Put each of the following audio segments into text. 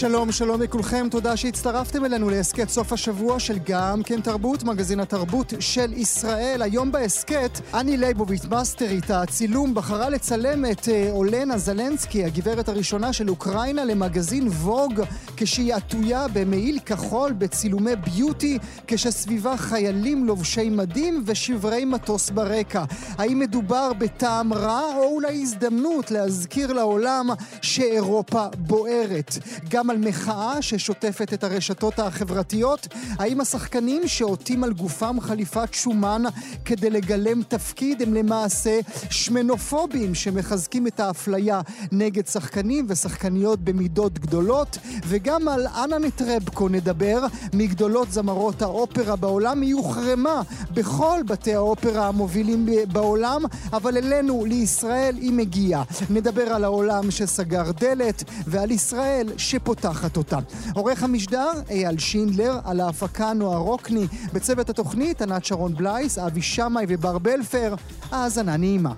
שלום, שלום לכולכם, תודה שהצטרפתם אלינו להסכת סוף השבוע של גם כן תרבות, מגזין התרבות של ישראל. היום בהסכת, אני ליבוביץ' מאסטרית, הצילום בחרה לצלם את אה, אולנה זלנסקי, הגברת הראשונה של אוקראינה, למגזין ווג, כשהיא עטויה במעיל כחול בצילומי ביוטי, כשסביבה חיילים לובשי מדים ושברי מטוס ברקע. האם מדובר בטעם רע, או אולי הזדמנות להזכיר לעולם שאירופה בוערת? גם על מחאה ששוטפת את הרשתות החברתיות? האם השחקנים שעוטים על גופם חליפת שומן כדי לגלם תפקיד הם למעשה שמנופובים שמחזקים את האפליה נגד שחקנים ושחקניות במידות גדולות? וגם על אנה נטרבקו נדבר, מגדולות זמרות האופרה בעולם. היא הוחרמה בכל בתי האופרה המובילים בעולם, אבל אלינו, לישראל, היא מגיעה. נדבר על העולם שסגר דלת ועל ישראל שפותחת אותה. עורך המשדר אייל שינדלר, על ההפקה נועה רוקני, בצוות התוכנית ענת שרון בלייס, אבי שמאי ובר בלפר. האזנה נעימה.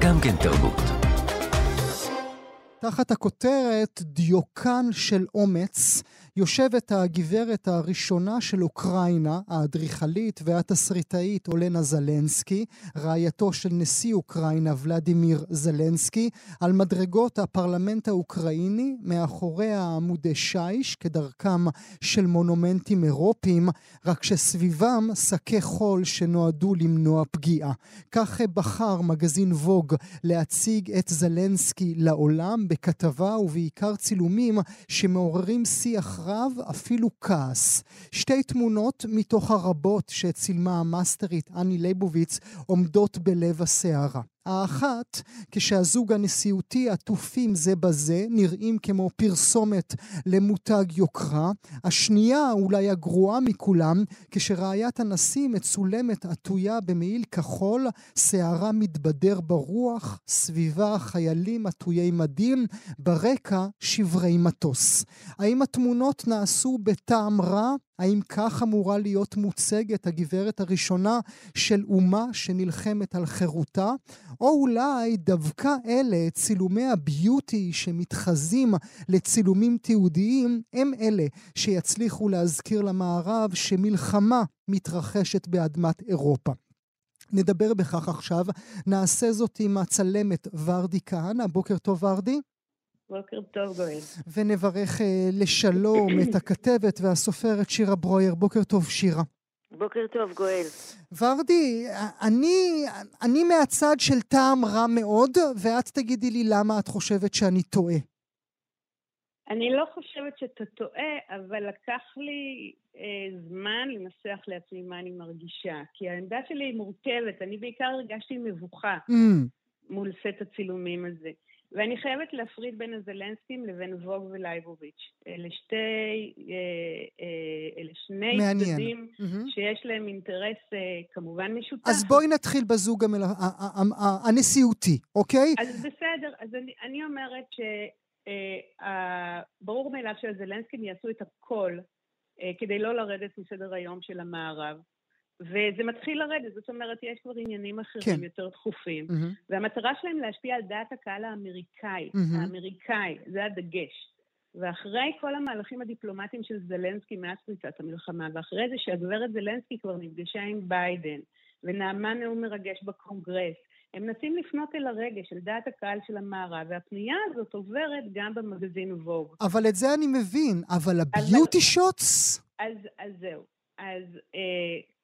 גם כן תרבות. תחת הכותרת דיוקן של אומץ, יושבת הגברת הראשונה של אוקראינה, האדריכלית והתסריטאית אולנה זלנסקי, רעייתו של נשיא אוקראינה ולדימיר זלנסקי, על מדרגות הפרלמנט האוקראיני, מאחוריה עמודי שיש, כדרכם של מונומנטים אירופיים, רק שסביבם שקי חול שנועדו למנוע פגיעה. כך בחר מגזין ווג להציג את זלנסקי לעולם בכתבה ובעיקר צילומים שמעוררים שיח רב, אפילו כעס. שתי תמונות מתוך הרבות שצילמה המאסטרית אני ליבוביץ עומדות בלב הסערה. האחת, כשהזוג הנשיאותי עטופים זה בזה, נראים כמו פרסומת למותג יוקרה. השנייה, אולי הגרועה מכולם, כשרעיית הנשיא מצולמת עטויה במעיל כחול, שערה מתבדר ברוח, סביבה חיילים עטויי מדים, ברקע שברי מטוס. האם התמונות נעשו בטעם רע? האם כך אמורה להיות מוצגת הגברת הראשונה של אומה שנלחמת על חירותה? או אולי דווקא אלה, צילומי הביוטי שמתחזים לצילומים תיעודיים, הם אלה שיצליחו להזכיר למערב שמלחמה מתרחשת באדמת אירופה. נדבר בכך עכשיו, נעשה זאת עם הצלמת ורדי כהנא. בוקר טוב ורדי. בוקר טוב, גואל. ונברך אה, לשלום את הכתבת והסופרת שירה ברויר. בוקר טוב, שירה. בוקר טוב, גואל. ורדי, אני, אני מהצד של טעם רע מאוד, ואת תגידי לי למה את חושבת שאני טועה. אני לא חושבת שאתה טועה, אבל לקח לי אה, זמן לנסח לעצמי מה אני מרגישה. כי העמדה שלי היא מורכבת, אני בעיקר הרגשתי מבוכה mm. מול סט הצילומים הזה. ואני חייבת להפריד בין הזלנסקים לבין ווג ולייבוביץ'. אלה שתי, אה, אה, אלה שני צדדים mm-hmm. שיש להם אינטרס אה, כמובן משותף. אז בואי נתחיל בזוג המל... הנשיאותי, אוקיי? אז בסדר, אז אני, אני אומרת שברור מאליו שהזלנסקים יעשו את הכל כדי לא לרדת מסדר היום של המערב. וזה מתחיל לרדת, זאת אומרת, יש כבר עניינים אחרים כן. יותר דחופים, mm-hmm. והמטרה שלהם להשפיע על דעת הקהל האמריקאי, mm-hmm. האמריקאי, זה הדגש. ואחרי כל המהלכים הדיפלומטיים של זלנסקי מאז פריצת המלחמה, ואחרי זה שהגברת זלנסקי כבר נפגשה עם ביידן, ונאמה נאום מרגש בקונגרס, הם מנסים לפנות אל הרגש, אל דעת הקהל של המערב, והפנייה הזאת עוברת גם במגזין ווג. אבל את זה אני מבין, אבל ה beauty shots? אז, אז זהו. אז אה,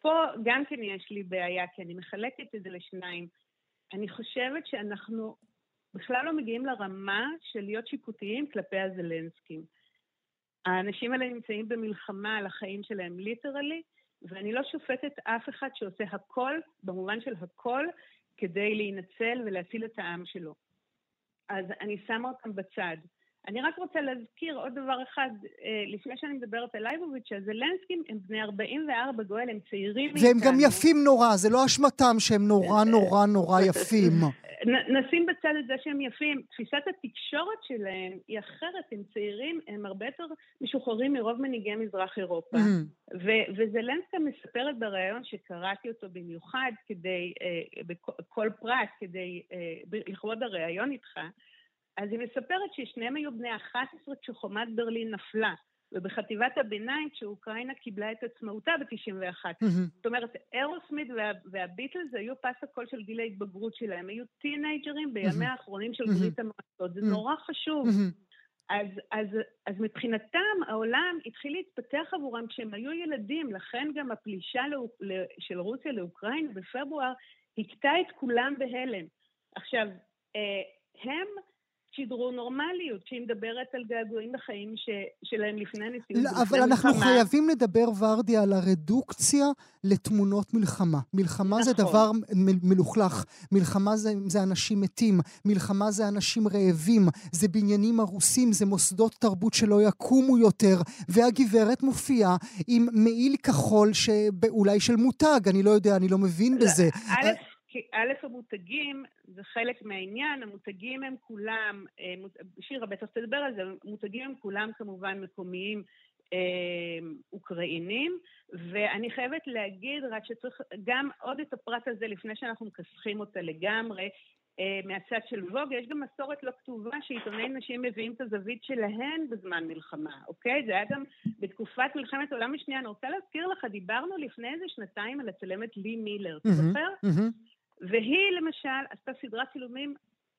פה גם כן יש לי בעיה, כי אני מחלקת את זה לשניים. אני חושבת שאנחנו בכלל לא מגיעים לרמה של להיות שיפוטיים כלפי הזלנסקים. האנשים האלה נמצאים במלחמה על החיים שלהם literally, ואני לא שופטת אף אחד שעושה הכל, במובן של הכל, כדי להינצל ולהציל את העם שלו. אז אני שמה אותם בצד. אני רק רוצה להזכיר עוד דבר אחד, אה, לפני שאני מדברת על לייבוביץ', שהזלנסקים הם בני 44, גואל, הם צעירים מאיתנו. והם גם יפים נורא, זה לא אשמתם שהם נורא נורא נורא יפים. נשים בצד את זה שהם יפים. תפיסת התקשורת שלהם היא אחרת, הם צעירים, הם הרבה יותר משוחררים מרוב מנהיגי מזרח אירופה. וזלנסקה מספרת בריאיון שקראתי אותו במיוחד כדי, אה, בכל פרט, כדי, אה, לכבוד הריאיון איתך, אז היא מספרת ששניהם היו בני 11 כשחומת ברלין נפלה. ובחטיבת הביניים, כשאוקראינה קיבלה את עצמאותה ב-91. Mm-hmm. זאת אומרת, אירוסמית וה, והביטלס היו פס הקול של גיל ההתבגרות שלהם, היו טינג'רים בימי mm-hmm. האחרונים של mm-hmm. ברית המועצות, זה. נורא חשוב. אז, אז, אז מבחינתם העולם התחיל להתפתח עבורם כשהם היו ילדים, לכן גם הפלישה לא, של רוסיה לאוקראינה בפברואר הכתה את כולם בהלם. עכשיו, אה, הם שידרו נורמליות, שהיא מדברת על געגועים לחיים ש, שלהם לפני הנשיאות. לא, אבל אנחנו מלחמה. חייבים לדבר, ורדי, על הרדוקציה לתמונות מלחמה. מלחמה נכון. זה דבר מלוכלך, מלחמה זה, זה אנשים מתים, מלחמה זה אנשים רעבים, זה בניינים הרוסים, זה מוסדות תרבות שלא יקומו יותר, והגברת מופיעה עם מעיל כחול שאולי של מותג, אני לא יודע, אני לא מבין לא, בזה. א', א', המותגים זה חלק מהעניין, המותגים הם כולם, אה, שירה בטח תדבר על זה, המותגים הם כולם כמובן מקומיים אה, אוקראינים, ואני חייבת להגיד רק שצריך גם עוד את הפרט הזה לפני שאנחנו מכסחים אותה לגמרי, אה, מהצד של ווג, יש גם מסורת לא כתובה שעיתוני נשים מביאים את הזווית שלהן בזמן מלחמה, אוקיי? זה היה גם בתקופת מלחמת העולם השנייה. אני רוצה להזכיר לך, דיברנו לפני איזה שנתיים על הצלמת לי מילר, אתה זוכר? והיא למשל עשתה סדרת צילומים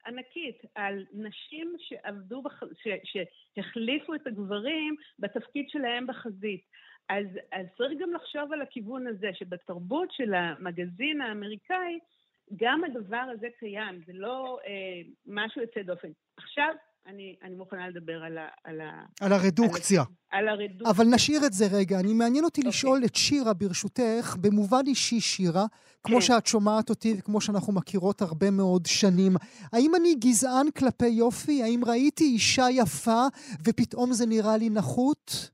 ענקית על נשים שעבדו, בח... ש... שהחליפו את הגברים בתפקיד שלהם בחזית. אז, אז צריך גם לחשוב על הכיוון הזה, שבתרבות של המגזין האמריקאי, גם הדבר הזה קיים, זה לא אה, משהו יוצא דופן. עכשיו, אני, אני מוכנה לדבר על, ה, על, ה, על הרדוקציה. על, על הרדוקציה. אבל נשאיר את זה רגע. אני מעניין אותי okay. אוקיי. לשאול את שירה, ברשותך, במובן אישי, שירה, כמו okay. כן. שאת שומעת אותי וכמו שאנחנו מכירות הרבה מאוד שנים, האם אני גזען כלפי יופי? האם ראיתי אישה יפה ופתאום זה נראה לי נחות?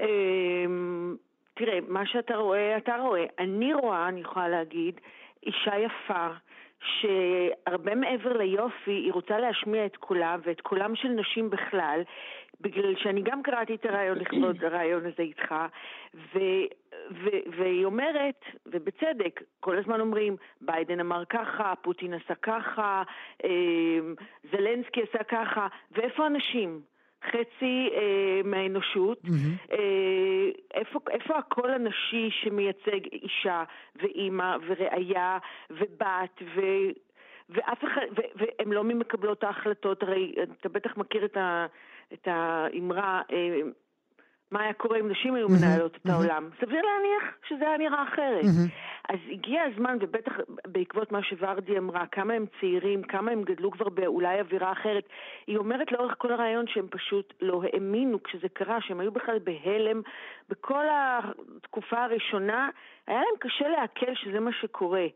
אמ, תראה, מה שאתה רואה, אתה רואה. אני רואה, אני יכולה להגיד, אישה יפה. שהרבה מעבר ליופי, היא רוצה להשמיע את קולה ואת קולם של נשים בכלל, בגלל שאני גם קראתי את הרעיון לכבוד הרעיון הזה איתך, ו, ו, והיא אומרת, ובצדק, כל הזמן אומרים, ביידן אמר ככה, פוטין עשה ככה, אה, זלנסקי עשה ככה, ואיפה הנשים? חצי אה, מהאנושות. Mm-hmm. אה, איפה, איפה הקול הנשי שמייצג אישה ואימא וראיה ובת ו... ואף אחד, והן לא ממקבלות ההחלטות, הרי אתה בטח מכיר את, ה, את האמרה, אה, מה היה קורה אם נשים היו מנהלות את העולם. סביר להניח שזה היה נראה אחרת. אז הגיע הזמן, ובטח בעקבות מה שוורדי אמרה, כמה הם צעירים, כמה הם גדלו כבר באולי אווירה אחרת, היא אומרת לאורך כל הרעיון שהם פשוט לא האמינו כשזה קרה, שהם היו בכלל בהלם. בכל התקופה הראשונה היה להם קשה לעכל שזה מה שקורה.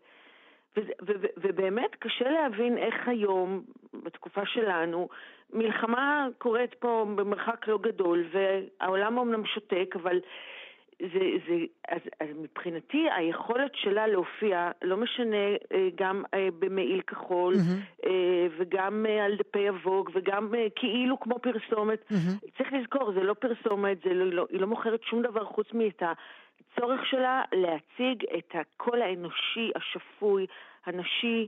ובאמת קשה להבין איך היום, בתקופה שלנו, מלחמה קורית פה במרחק לא גדול, והעולם אמנם שותק, אבל זה, זה, אז, אז מבחינתי היכולת שלה להופיע, לא משנה אה, גם אה, במעיל כחול mm-hmm. וגם על דפי אבוג וגם כאילו כמו פרסומת, mm-hmm. צריך לזכור, זה לא פרסומת, זה לא, לא, היא לא מוכרת שום דבר חוץ מאת הצורך שלה להציג את הקול האנושי, השפוי, הנשי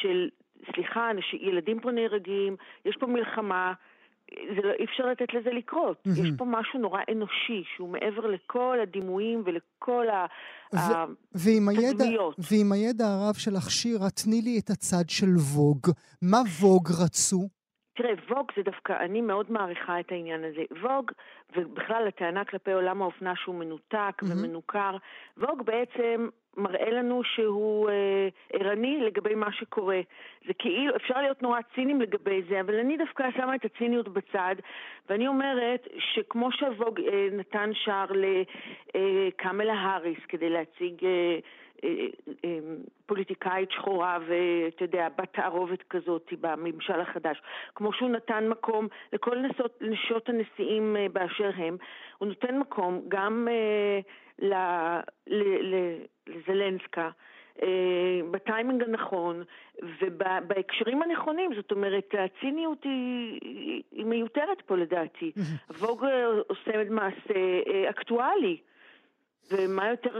של, סליחה, אנשי, ילדים פה נהרגים, יש פה מלחמה. זה לא, אי אפשר לתת לזה לקרות. Mm-hmm. יש פה משהו נורא אנושי, שהוא מעבר לכל הדימויים ולכל התדמיות. ועם הידע הרב שלך, שירה, תני לי את הצד של ווג. מה ווג רצו? תראה, ווג זה דווקא, אני מאוד מעריכה את העניין הזה. ווג, ובכלל הטענה כלפי עולם האופנה שהוא מנותק mm-hmm. ומנוכר, ווג בעצם מראה לנו שהוא אה, ערני לגבי מה שקורה. זה כאילו, אפשר להיות נורא ציניים לגבי זה, אבל אני דווקא שמה את הציניות בצד, ואני אומרת שכמו שהווג אה, נתן שער לקמלה אה, האריס כדי להציג... אה, פוליטיקאית שחורה ואתה יודע, בת תערובת כזאת בממשל החדש. כמו שהוא נתן מקום לכל נשות, נשות הנשיאים אה, באשר הם, הוא נותן מקום גם לזלנסקה אה, בטיימינג הנכון ובהקשרים הנכונים. זאת אומרת, הציניות היא, היא מיותרת פה לדעתי. ווג עושה מעשה אה, אקטואלי. ומה יותר,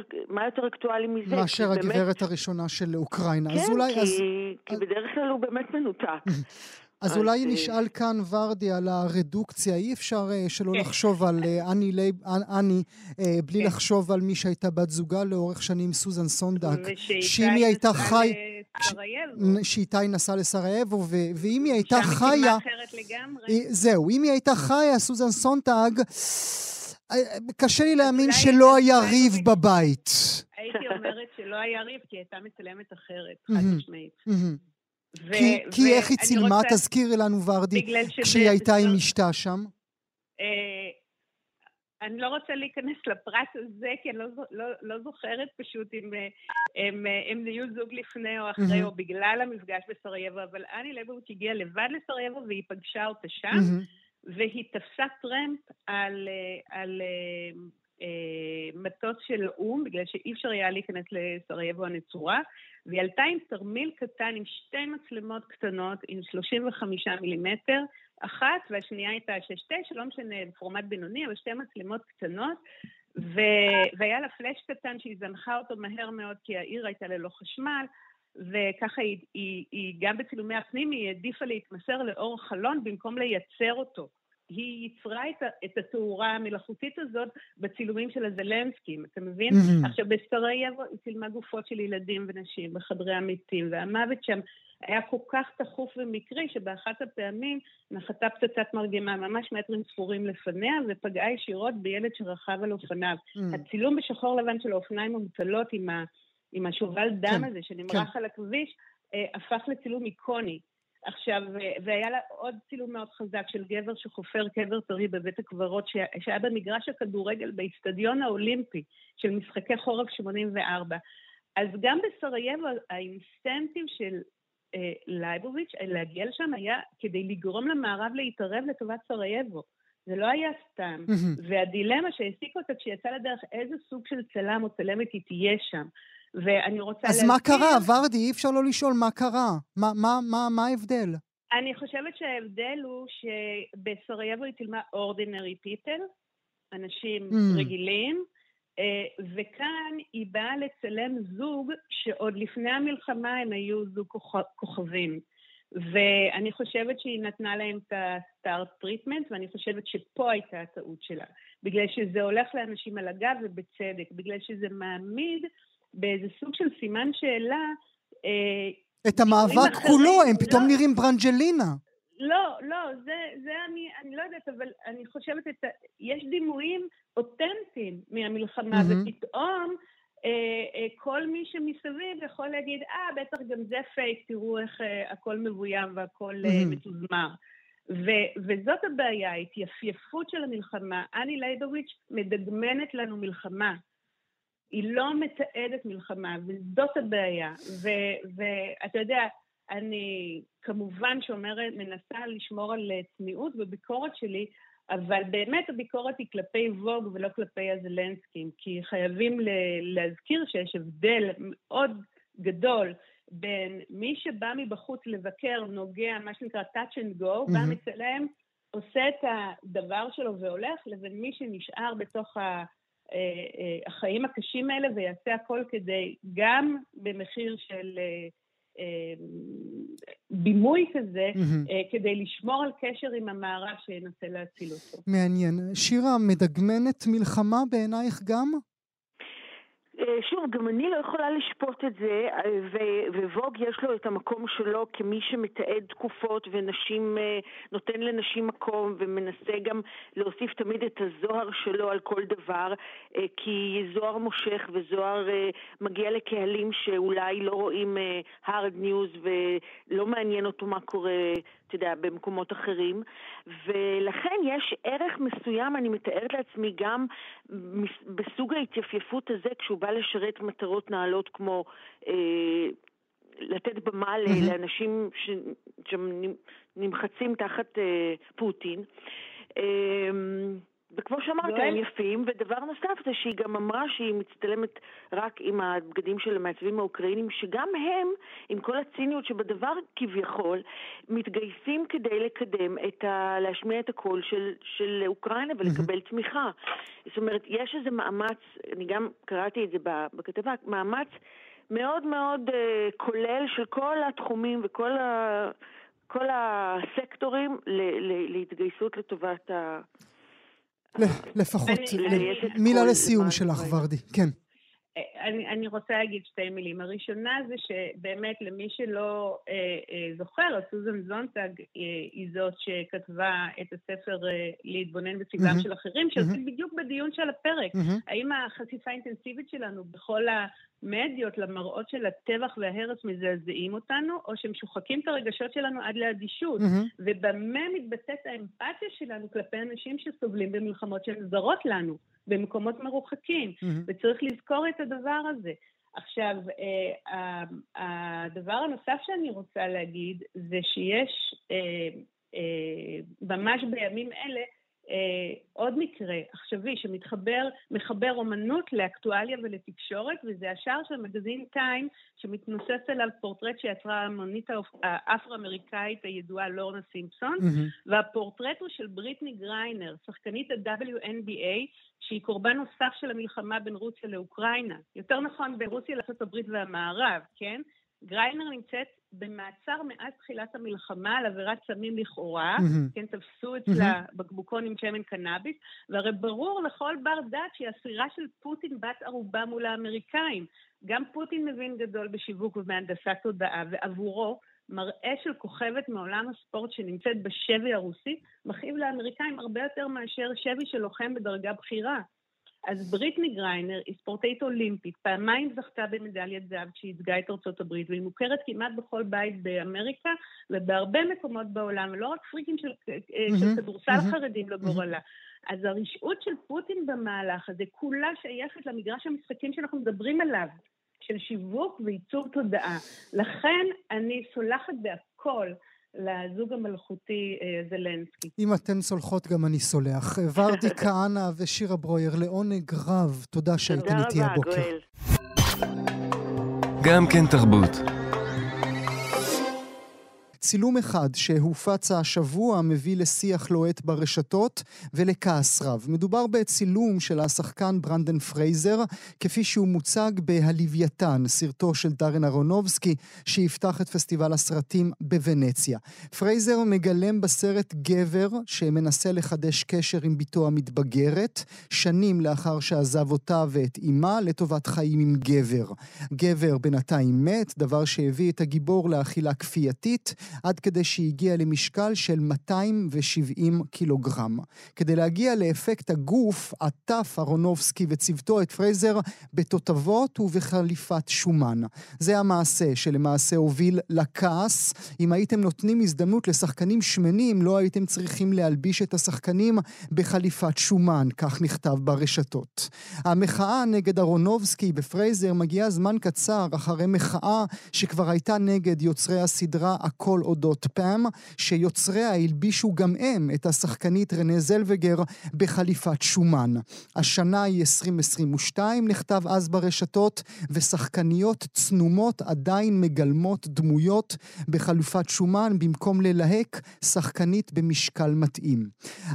יותר אקטואלי מזה? מאשר הגברת באמת... הראשונה של אוקראינה. כן, אז אולי, כי, אז... כי בדרך כלל הוא באמת מנותק. אז, אולי אה, נשאל כאן ורדי על הרדוקציה. אי אפשר uh, שלא כן. לחשוב על uh, אני לייב, אני לייבו-, כן. לחשוב על מי שהייתה בת זוגה לאורך שנים, סוזן סונטאג. שאם היא הייתה חי... שאיתי נסע לסרייבו, ואם היא הייתה חיה... שם אחרת לגמרי. זהו, אם היא הייתה חיה, סוזן סונטאג... קשה לי להאמין שלא היה ריב בבית. הייתי אומרת שלא היה ריב, כי היא הייתה מצלמת אחרת, חד משמעית. כי איך היא צילמה? תזכירי לנו, ורדי, כשהיא הייתה עם אשתה שם. אה, אני לא רוצה להיכנס לפרט הזה, כי אני לא, לא, לא זוכרת פשוט אם הם, הם נהיו זוג לפני או אחרי, mm-hmm. או בגלל המפגש בסרייבו, אבל אני ליבוביץ' הגיעה לבד לסרייבו והיא פגשה אותה שם. Mm-hmm. והיא תפסה טרמפ על, אה, על אה, אה, מטוס של או"ם, בגלל שאי אפשר היה להיכנס לסרייבו הנצורה, והיא עלתה עם תרמיל קטן עם שתי מצלמות קטנות, עם 35 מילימטר, אחת והשנייה הייתה 6-9, לא משנה, פורמט בינוני, אבל שתי מצלמות קטנות, ו... והיה לה פלאש קטן שהיא זנחה אותו מהר מאוד כי העיר הייתה ללא חשמל, וככה היא, היא, היא גם בצילומי הפנים, היא העדיפה להתמסר לאור חלון במקום לייצר אותו. היא ייצרה את, את התאורה המלאכותית הזאת בצילומים של הזלנסקים, אתה מבין? Mm-hmm. עכשיו, בסרייבו היא צילמה גופות של ילדים ונשים בחדרי המתים, והמוות שם היה כל כך תכוף ומקרי, שבאחת הפעמים נחתה פצצת מרגמה ממש מטרים ספורים לפניה, ופגעה ישירות בילד שרכב על אופניו. Mm-hmm. הצילום בשחור לבן של האופניים המוטלות עם ה... עם השובל דם כן, הזה שנמרח כן. על הכביש, אה, הפך לצילום איקוני. עכשיו, אה, והיה לה עוד צילום מאוד חזק של גבר שחופר קבר טרי בבית הקברות, שהיה במגרש הכדורגל באיצטדיון האולימפי של משחקי חורף 84. אז גם בסרייבו האינסטינקטים של אה, לייבוביץ' אה, להגיע לשם היה כדי לגרום למערב להתערב לטובת סרייבו. זה לא היה סתם. והדילמה שהעסיקה אותה כשיצאה לדרך איזה סוג של צלם או צלמת היא תהיה שם. ואני רוצה אז להזכיר... אז מה קרה, ורדי? אי אפשר לא לשאול מה קרה. מה, מה, מה, מה ההבדל? אני חושבת שההבדל הוא שבסרייבו היא צילמה ordinary people, אנשים mm. רגילים, אה, וכאן היא באה לצלם זוג שעוד לפני המלחמה הם היו זוג כוכבים. ואני חושבת שהיא נתנה להם את ה star treatment, ואני חושבת שפה הייתה הטעות שלה. בגלל שזה הולך לאנשים על הגב ובצדק, בגלל שזה מעמיד באיזה סוג של סימן שאלה. אה, את המאבק כולו, הם פתאום לא, נראים ברנג'לינה. לא, לא, זה, זה אני, אני לא יודעת, אבל אני חושבת, את יש דימויים אותנטיים מהמלחמה, mm-hmm. ופתאום אה, אה, כל מי שמסביב יכול להגיד, אה, בטח גם זה פייק, תראו איך אה, הכל מבוים והכל mm-hmm. אה, מתוזמר. ו- וזאת הבעיה, ההתייפייפות של המלחמה. אני לייבוביץ' מדגמנת לנו מלחמה. היא לא מתעדת מלחמה, וזאת הבעיה. ואתה יודע, אני כמובן שאומרת, מנסה לשמור על צניעות בביקורת שלי, אבל באמת הביקורת היא כלפי ווג ולא כלפי הזלנסקים, כי חייבים להזכיר שיש הבדל מאוד גדול בין מי שבא מבחוץ לבקר, נוגע, מה שנקרא touch and go, mm-hmm. בא מצלם, עושה את הדבר שלו והולך, לבין מי שנשאר בתוך ה... אה, אה, החיים הקשים האלה ויעשה הכל כדי, גם במחיר של אה, בימוי כזה, mm-hmm. כדי לשמור על קשר עם המערב שינסה להציל אותו. מעניין. שירה, מדגמנת מלחמה בעינייך גם? אה, שוב, גם אני לא יכולה לשפוט את זה, וווג יש לו את המקום שלו כמי שמתעד תקופות ונשים, אה, נותן לנשים מקום ומנסה גם להוסיף תמיד את הזוהר שלו על כל דבר, אה, כי זוהר מושך וזוהר מגיע לקהלים שאולי לא רואים hard news ולא מעניין אותו מה קורה אתה יודע, במקומות אחרים, ולכן יש ערך מסוים, אני מתארת לעצמי, גם בסוג ההתייפייפות הזה, כשהוא בא לשרת מטרות נעלות כמו אה, לתת במה mm-hmm. לאנשים שנמחצים תחת אה, פוטין. אה, וכמו שאמרת, הם יפים, ודבר נוסף זה שהיא גם אמרה שהיא מצטלמת רק עם הבגדים של המעצבים האוקראינים, שגם הם, עם כל הציניות שבדבר כביכול, מתגייסים כדי לקדם את ה... להשמיע את הקול של, של אוקראינה ולקבל mm-hmm. תמיכה. זאת אומרת, יש איזה מאמץ, אני גם קראתי את זה בכתבה, מאמץ מאוד מאוד uh, כולל של כל התחומים וכל ה... כל הסקטורים להתגייסות לטובת ה... לפחות, מילה לסיום שלך, ורדי, כן. אני, אני רוצה להגיד שתי מילים. הראשונה זה שבאמת למי שלא אה, אה, זוכר, סוזן זונטג אה, היא זאת שכתבה את הספר אה, להתבונן בסגלם mm-hmm. של אחרים, שעוסק mm-hmm. בדיוק בדיון של הפרק. Mm-hmm. האם החשיפה האינטנסיבית שלנו בכל המדיות למראות של הטבח וההרס מזעזעים אותנו, או שהם שוחקים את הרגשות שלנו עד לאדישות? Mm-hmm. ובמה מתבטאת האמפתיה שלנו כלפי אנשים שסובלים במלחמות שהן זרות לנו? במקומות מרוחקים, mm-hmm. וצריך לזכור את הדבר הזה. עכשיו, אה, הדבר הנוסף שאני רוצה להגיד זה שיש אה, אה, ממש בימים אלה עוד מקרה עכשווי שמתחבר, מחבר אומנות לאקטואליה ולתקשורת, וזה השער של מגזין טיים שמתנוסס אליו פורטרט שיצרה המונית האפרו-אמריקאית הידועה לורנה סימפסון, mm-hmm. והפורטרט הוא של בריטני גריינר, שחקנית ה-WNBA, שהיא קורבן נוסף של המלחמה בין רוסיה לאוקראינה. יותר נכון, בין רוסיה לארה"ב והמערב, כן? גריינר נמצאת במעצר מאז תחילת המלחמה על עבירת סמים לכאורה, mm-hmm. כן, תפסו אצלה mm-hmm. בקבוקון עם שמן קנאביס, והרי ברור לכל בר דעת שהיא אסירה של פוטין בת ערובה מול האמריקאים. גם פוטין מבין גדול בשיווק ובהנדסת תודעה, ועבורו מראה של כוכבת מעולם הספורט שנמצאת בשבי הרוסי, מכאיב לאמריקאים הרבה יותר מאשר שבי של לוחם בדרגה בכירה. אז בריטני גריינר היא ספורטאית אולימפית, פעמיים זכתה במדליית זהב כשהיא ייצגה את ארצות הברית, והיא מוכרת כמעט בכל בית באמריקה ובהרבה מקומות בעולם, ולא רק פריקים של, mm-hmm, של כדורסל mm-hmm, חרדים לגורלה. Mm-hmm. אז הרשעות של פוטין במהלך הזה כולה שייכת למגרש המשחקים שאנחנו מדברים עליו, של שיווק ועיצוב תודעה. לכן אני סולחת בהכל. לזוג המלכותי אה, זלנסקי. אם אתן סולחות גם אני סולח. ורדי כהנא ושירה ברויר, לעונג רב, תודה שהייתן איתי הבוקר. תודה רבה, גואל. גם כן תרבות. צילום אחד שהופץ השבוע מביא לשיח לוהט ברשתות ולכעס רב. מדובר בצילום של השחקן ברנדן פרייזר, כפי שהוא מוצג ב"הלוויתן", סרטו של דארן אהרונובסקי, שיפתח את פסטיבל הסרטים בוונציה. פרייזר מגלם בסרט גבר שמנסה לחדש קשר עם בתו המתבגרת, שנים לאחר שעזב אותה ואת אמה לטובת חיים עם גבר. גבר בינתיים מת, דבר שהביא את הגיבור לאכילה כפייתית. עד כדי שהגיע למשקל של 270 קילוגרם. כדי להגיע לאפקט הגוף, עטף אהרונובסקי וצוותו את פרייזר בתותבות ובחליפת שומן. זה המעשה שלמעשה הוביל לכעס. אם הייתם נותנים הזדמנות לשחקנים שמנים, לא הייתם צריכים להלביש את השחקנים בחליפת שומן, כך נכתב ברשתות. המחאה נגד אהרונובסקי בפרייזר מגיעה זמן קצר אחרי מחאה שכבר הייתה נגד יוצרי הסדרה הכל אודות פאם, שיוצריה הלבישו גם הם את השחקנית רנה זלווגר בחליפת שומן. השנה היא 2022, נכתב אז ברשתות, ושחקניות צנומות עדיין מגלמות דמויות בחליפת שומן במקום ללהק שחקנית במשקל מתאים.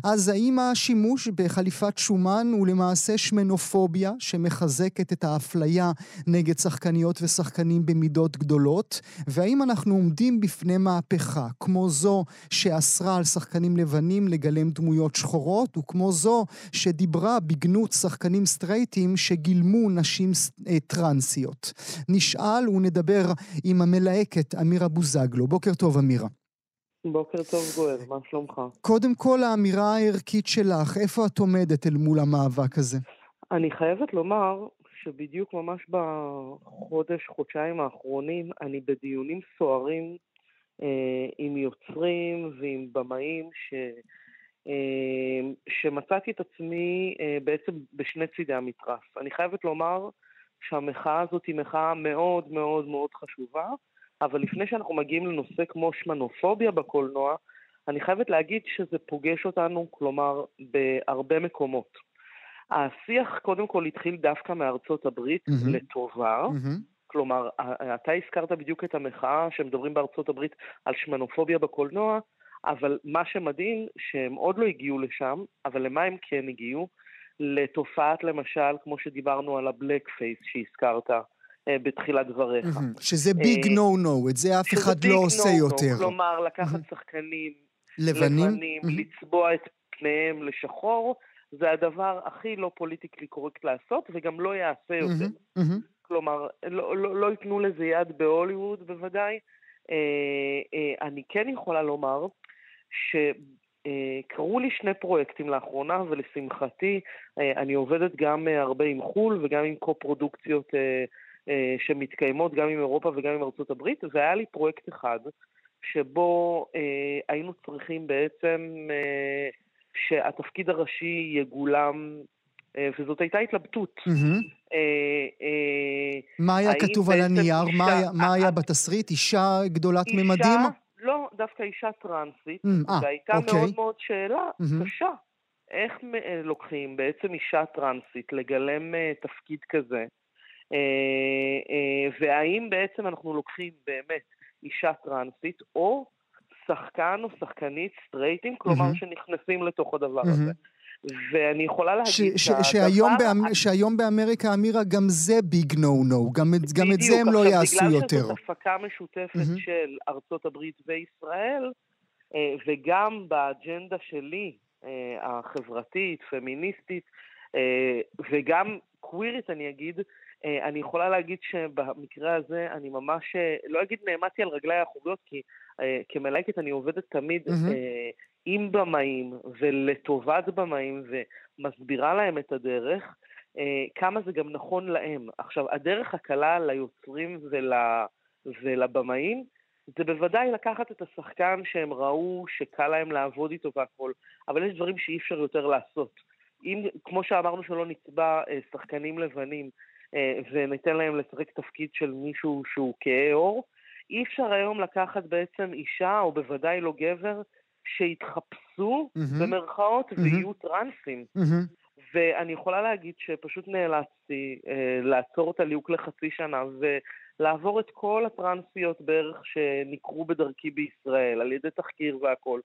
אז האם השימוש בחליפת שומן הוא למעשה שמנופוביה שמחזקת את האפליה נגד שחקניות ושחקנים במידות גדולות? והאם אנחנו עומדים בפני מה מהפכה, כמו זו שאסרה על שחקנים לבנים לגלם דמויות שחורות, וכמו זו שדיברה בגנות שחקנים סטרייטים שגילמו נשים אה, טרנסיות. נשאל ונדבר עם המלהקת אמירה בוזגלו. בוקר טוב, אמירה. בוקר טוב גואל, מה שלומך? קודם כל האמירה הערכית שלך, איפה את עומדת אל מול המאבק הזה? אני חייבת לומר שבדיוק ממש בחודש, חודשיים האחרונים, אני בדיונים סוערים עם יוצרים ועם במאים ש... אה, שמצאתי את עצמי אה, בעצם בשני צידי המתרס. אני חייבת לומר שהמחאה הזאת היא מחאה מאוד מאוד מאוד חשובה, אבל לפני שאנחנו מגיעים לנושא כמו שמנופוביה בקולנוע, אני חייבת להגיד שזה פוגש אותנו, כלומר, בהרבה מקומות. השיח קודם כל התחיל דווקא מארצות הברית mm-hmm. לטובה. Mm-hmm. כלומר, אתה הזכרת בדיוק את המחאה שמדברים בארצות הברית על שמנופוביה בקולנוע, אבל מה שמדהים, שהם עוד לא הגיעו לשם, אבל למה הם כן הגיעו? לתופעת, למשל, כמו שדיברנו על ה blackface שהזכרת אה, בתחילת דבריך. שזה ביג נו נו, את זה אף אחד לא עושה יותר. כלומר, לקחת שחקנים לבנים, לבנים לצבוע את פניהם לשחור, זה הדבר הכי לא politically correct לעשות, וגם לא יעשה יותר. כלומר, לא, לא, לא ייתנו לזה יד בהוליווד בוודאי. אה, אה, אני כן יכולה לומר שקרו לי שני פרויקטים לאחרונה, ולשמחתי אה, אני עובדת גם הרבה עם חו"ל וגם עם קו-פרודוקציות שמתקיימות גם עם אירופה וגם עם ארצות הברית, והיה לי פרויקט אחד שבו היינו צריכים בעצם שהתפקיד הראשי יגולם אה, וזאת הייתה התלבטות. אה, אה, מה היה כתוב על הנייר? מה היה בתסריט? אישה גדולת ממדים? לא, דווקא אישה טרנסית, והייתה אוקיי. מאוד מאוד שאלה קשה. איך לוקחים בעצם אישה טרנסית לגלם תפקיד כזה, והאם בעצם אנחנו לוקחים באמת אישה טרנסית, או שחקן או שחקנית סטרייטים, כלומר שנכנסים לתוך הדבר הזה. ואני יכולה להגיד ש- ש- שהיום, באמ... שהיום באמריקה, אמירה, גם זה ביג נו נו, גם, גם את זה הם לא יעשו יותר. בדיוק, בגלל שזאת הפקה משותפת mm-hmm. של ארצות הברית וישראל, אה, וגם באג'נדה שלי, אה, החברתית, פמיניסטית, אה, וגם קווירית, אני אגיד, אני יכולה להגיד שבמקרה הזה אני ממש, לא אגיד נעמדתי על רגליי האחוריות, כי כמלהקת אני עובדת תמיד mm-hmm. עם במאים ולטובת במאים ומסבירה להם את הדרך, אה, כמה זה גם נכון להם. עכשיו, הדרך הקלה ליוצרים ול, ולבמאים זה בוודאי לקחת את השחקן שהם ראו שקל להם לעבוד איתו והכול, אבל יש דברים שאי אפשר יותר לעשות. אם, כמו שאמרנו שלא נצבע אה, שחקנים לבנים אה, וניתן להם לשחק תפקיד של מישהו שהוא כהה עור, אי אפשר היום לקחת בעצם אישה, או בוודאי לא גבר, שיתחפשו mm-hmm. במרכאות mm-hmm. ויהיו טרנסים. Mm-hmm. ואני יכולה להגיד שפשוט נאלצתי אה, לעצור את הליהוק לחצי שנה ולעבור את כל הטרנסיות בערך שנקרו בדרכי בישראל, על ידי תחקיר והכל.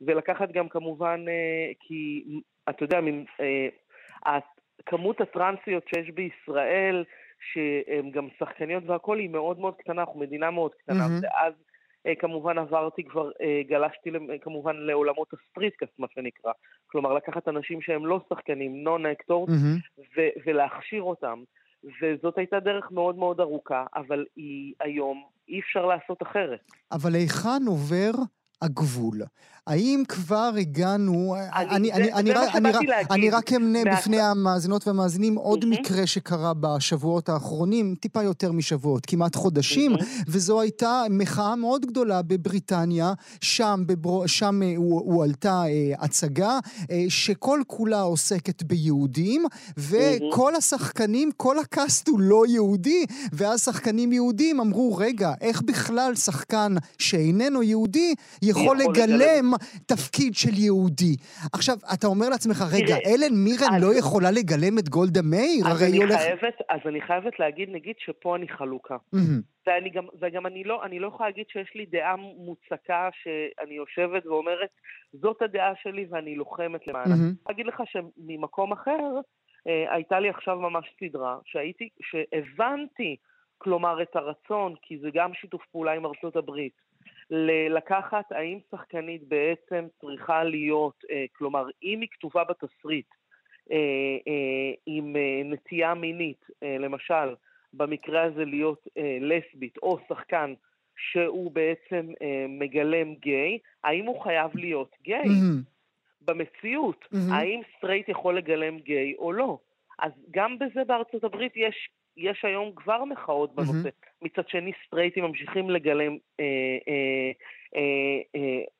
ולקחת גם כמובן, אה, כי אתה יודע, אה, כמות הטרנסיות שיש בישראל, שהן גם שחקניות והכל, היא מאוד מאוד קטנה, אנחנו מדינה מאוד קטנה, mm-hmm. ואז אה, כמובן עברתי כבר, אה, גלשתי כמובן לעולמות ה street cast, מה שנקרא. כלומר, לקחת אנשים שהם לא שחקנים, non actors, mm-hmm. ולהכשיר אותם. וזאת הייתה דרך מאוד מאוד ארוכה, אבל היא היום, אי אפשר לעשות אחרת. אבל היכן עובר הגבול. האם כבר הגענו... אני, אני, אני, אני, אני, אני רק אמנה בפני המאזינות והמאזינים עוד מקרה שקרה בשבועות האחרונים, טיפה יותר משבועות, כמעט חודשים, וזו הייתה מחאה מאוד גדולה בבריטניה, שם, בבר... שם אה, הועלתה אה, הצגה אה, שכל כולה עוסקת ביהודים, וכל השחקנים, כל הקאסט הוא לא יהודי, ואז שחקנים יהודים אמרו, רגע, איך בכלל שחקן שאיננו יהודי יכול לגלם תפקיד של יהודי. עכשיו, אתה אומר לעצמך, רגע, אלן מירן לא יכולה לגלם את גולדה מאיר? אז אני הולך... חייבת, אז אני חייבת להגיד, נגיד שפה אני חלוקה. ואני גם, וגם אני לא, אני לא יכולה להגיד שיש לי דעה מוצקה שאני יושבת ואומרת, זאת הדעה שלי ואני לוחמת למענה. אני Mm-hmm. אגיד לך שממקום אחר, אה, הייתה לי עכשיו ממש סדרה, שהייתי, שהבנתי, כלומר, את הרצון, כי זה גם שיתוף פעולה עם ארצות הברית, לקחת האם שחקנית בעצם צריכה להיות, אה, כלומר, אם היא כתובה בתסריט אה, אה, עם נטייה מינית, למשל, במקרה הזה להיות לסבית, או שחקן שהוא בעצם מגלם גיי, האם הוא חייב להיות גיי? Mm-hmm. במציאות, mm-hmm. האם סטרייט יכול לגלם גיי או לא? אז גם בזה בארצות הברית יש יש היום כבר מחאות בנושא. Mm-hmm. מצד שני, סטרייטים ממשיכים לגלם אה, אה, אה,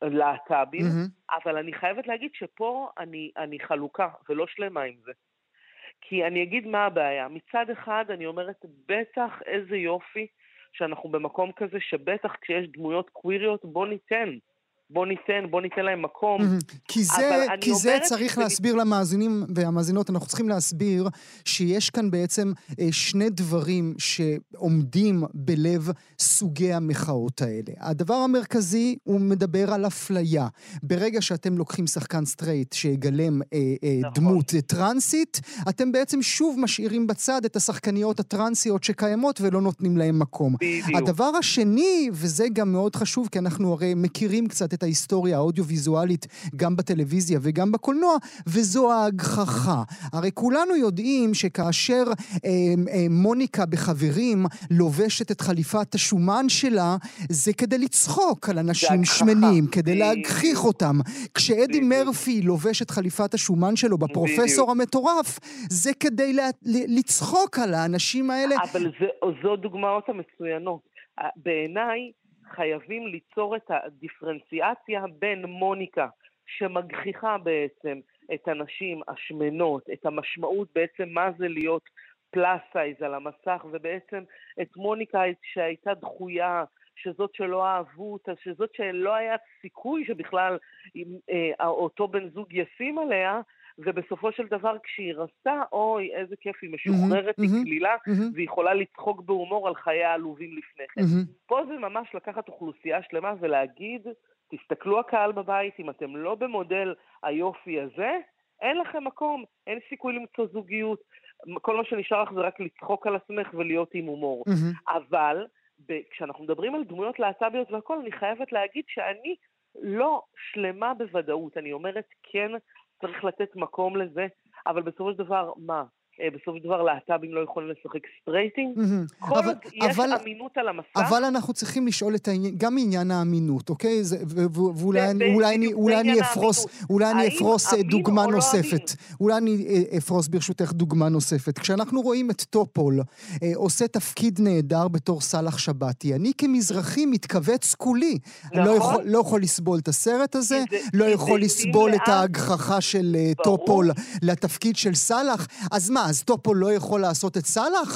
אה, להט"בים, mm-hmm. אבל אני חייבת להגיד שפה אני, אני חלוקה ולא שלמה עם זה. כי אני אגיד מה הבעיה. מצד אחד, אני אומרת, בטח איזה יופי שאנחנו במקום כזה, שבטח כשיש דמויות קוויריות, בוא ניתן. בוא ניתן, בוא ניתן להם מקום. כי זה, כי זה צריך שזה... להסביר למאזינים והמאזינות, אנחנו צריכים להסביר שיש כאן בעצם אה, שני דברים שעומדים בלב סוגי המחאות האלה. הדבר המרכזי, הוא מדבר על אפליה. ברגע שאתם לוקחים שחקן סטרייט שיגלם אה, אה, נכון. דמות טרנסית, אתם בעצם שוב משאירים בצד את השחקניות הטרנסיות שקיימות ולא נותנים להם מקום. בדיוק. הדבר השני, וזה גם מאוד חשוב, כי אנחנו הרי מכירים קצת את ההיסטוריה האודיו-ויזואלית גם בטלוויזיה וגם בקולנוע, וזו ההגחכה. הרי כולנו יודעים שכאשר אה, אה, מוניקה בחברים לובשת את חליפת השומן שלה, זה כדי לצחוק על אנשים שמנים, כדי להגחיך אותם. כשאדי מרפי לובש את חליפת השומן שלו בפרופסור המטורף, זה כדי לה, לצחוק על האנשים האלה. אבל זה, זו דוגמאות המצוינות. בעיניי, חייבים ליצור את הדיפרנציאציה בין מוניקה, שמגחיכה בעצם את הנשים השמנות, את המשמעות בעצם מה זה להיות פלאס סייז על המסך, ובעצם את מוניקה שהייתה דחויה, שזאת שלא אהבו אותה, שזאת שלא היה סיכוי שבכלל אה, אותו בן זוג ישים עליה, ובסופו של דבר כשהיא רצתה, אוי, איזה כיף, היא משוחררת, mm-hmm, היא קלילה, mm-hmm. והיא יכולה לצחוק בהומור על חיי העלובים לפני כן. Mm-hmm. פה זה ממש לקחת אוכלוסייה שלמה ולהגיד, תסתכלו הקהל בבית, אם אתם לא במודל היופי הזה, אין לכם מקום, אין סיכוי למצוא זוגיות. כל מה שנשאר לך זה רק לצחוק על עצמך ולהיות עם הומור. Mm-hmm. אבל כשאנחנו מדברים על דמויות להט"ביות והכול, אני חייבת להגיד שאני לא שלמה בוודאות. אני אומרת, כן, צריך לתת מקום לזה, אבל בסופו של דבר, מה? אה, בסופו של דבר להט"בים לא יכולים לשחק סטרייטים? כל עוד יש אמינות על המסך... אבל אנחנו צריכים לשאול את העניין, גם מעניין האמינות, אוקיי? ואולי אני אפרוס, אולי אני אפרוס דוגמה לא נוספת. אולי אני אה, אפרוס ברשותך דוגמה נוספת. כשאנחנו רואים את טופול אה, עושה תפקיד נהדר בתור סאלח שבתי, אני כמזרחי מתכווץ כולי. לא נכון. לא יכול לסבול את הסרט הזה, לא יכול לסבול את ההגחכה של טופול לתפקיד של סאלח, אז מה? אז טופול לא יכול לעשות את סאלח?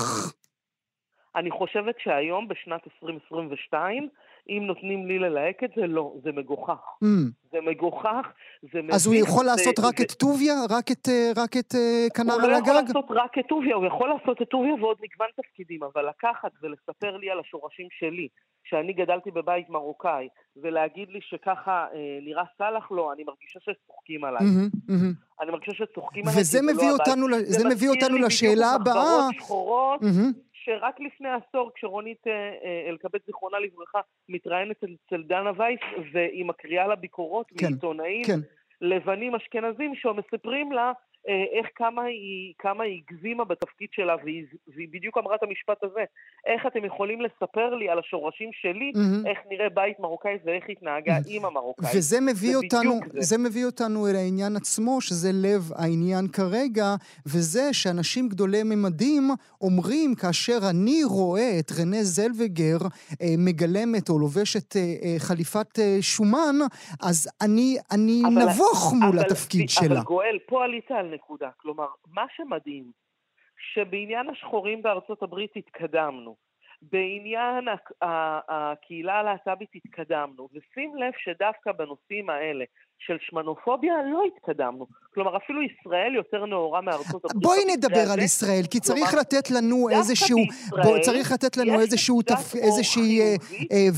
אני חושבת שהיום, בשנת 2022, אם נותנים לי ללהק את זה, לא, זה מגוחך. Mm. זה מגוחך, זה מביך. אז הוא יכול זה, לעשות זה, רק זה... את טוביה? רק את, אה, רק את כנר על הגג? הוא לא יכול לעשות רק את טוביה, הוא יכול לעשות את טוביה ועוד מגוון תפקידים, אבל לקחת ולספר לי על השורשים שלי, שאני גדלתי בבית מרוקאי, ולהגיד לי שככה אה, נראה סאלח, לא, אני מרגישה שצוחקים עליי. Mm-hmm, mm-hmm. אני מרגישה שצוחקים עליי, וזה מביא לא אותנו, הבית. זה, מביא אותנו לשאלה הבאה. זה מזכיר לי בדיוק שחורות, mm-hmm. שרק לפני עשור, כשרונית אה, אה, אלקבץ, זיכרונה לברכה, מתראיינת אצל דנה וייס, והיא מקריאה לה ביקורות כן, מעיתונאים כן. לבנים אשכנזים, שמספרים לה איך כמה היא, כמה היא הגזימה בתפקיד שלה, והיא, והיא בדיוק אמרה את המשפט הזה. איך אתם יכולים לספר לי על השורשים שלי, mm-hmm. איך נראה בית מרוקאי ואיך התנהגה mm-hmm. אימא מרוקאית. וזה מביא אותנו, זה. זה מביא אותנו אל העניין עצמו, שזה לב העניין כרגע, וזה שאנשים גדולי ממדים אומרים, כאשר אני רואה את רנה זלווגר אה, מגלמת או לובשת אה, אה, חליפת אה, שומן, אז אני, אני אבל, נבוך מול אבל, התפקיד אבל, שלה. אבל גואל, פה עלית על נקודה. כלומר, מה שמדהים, שבעניין השחורים בארצות הברית התקדמנו, בעניין הקהילה הלהט"בית התקדמנו, ושים לב שדווקא בנושאים האלה של שמנופוביה לא התקדמנו. כלומר, אפילו ישראל יותר נאורה מארצות הברית. בואי נדבר על ישראל, כי צריך כלומר, לתת לנו איזשהו... בישראל, בוא, צריך לתת לנו איזשהו... תפ... איזושהי אה, אה,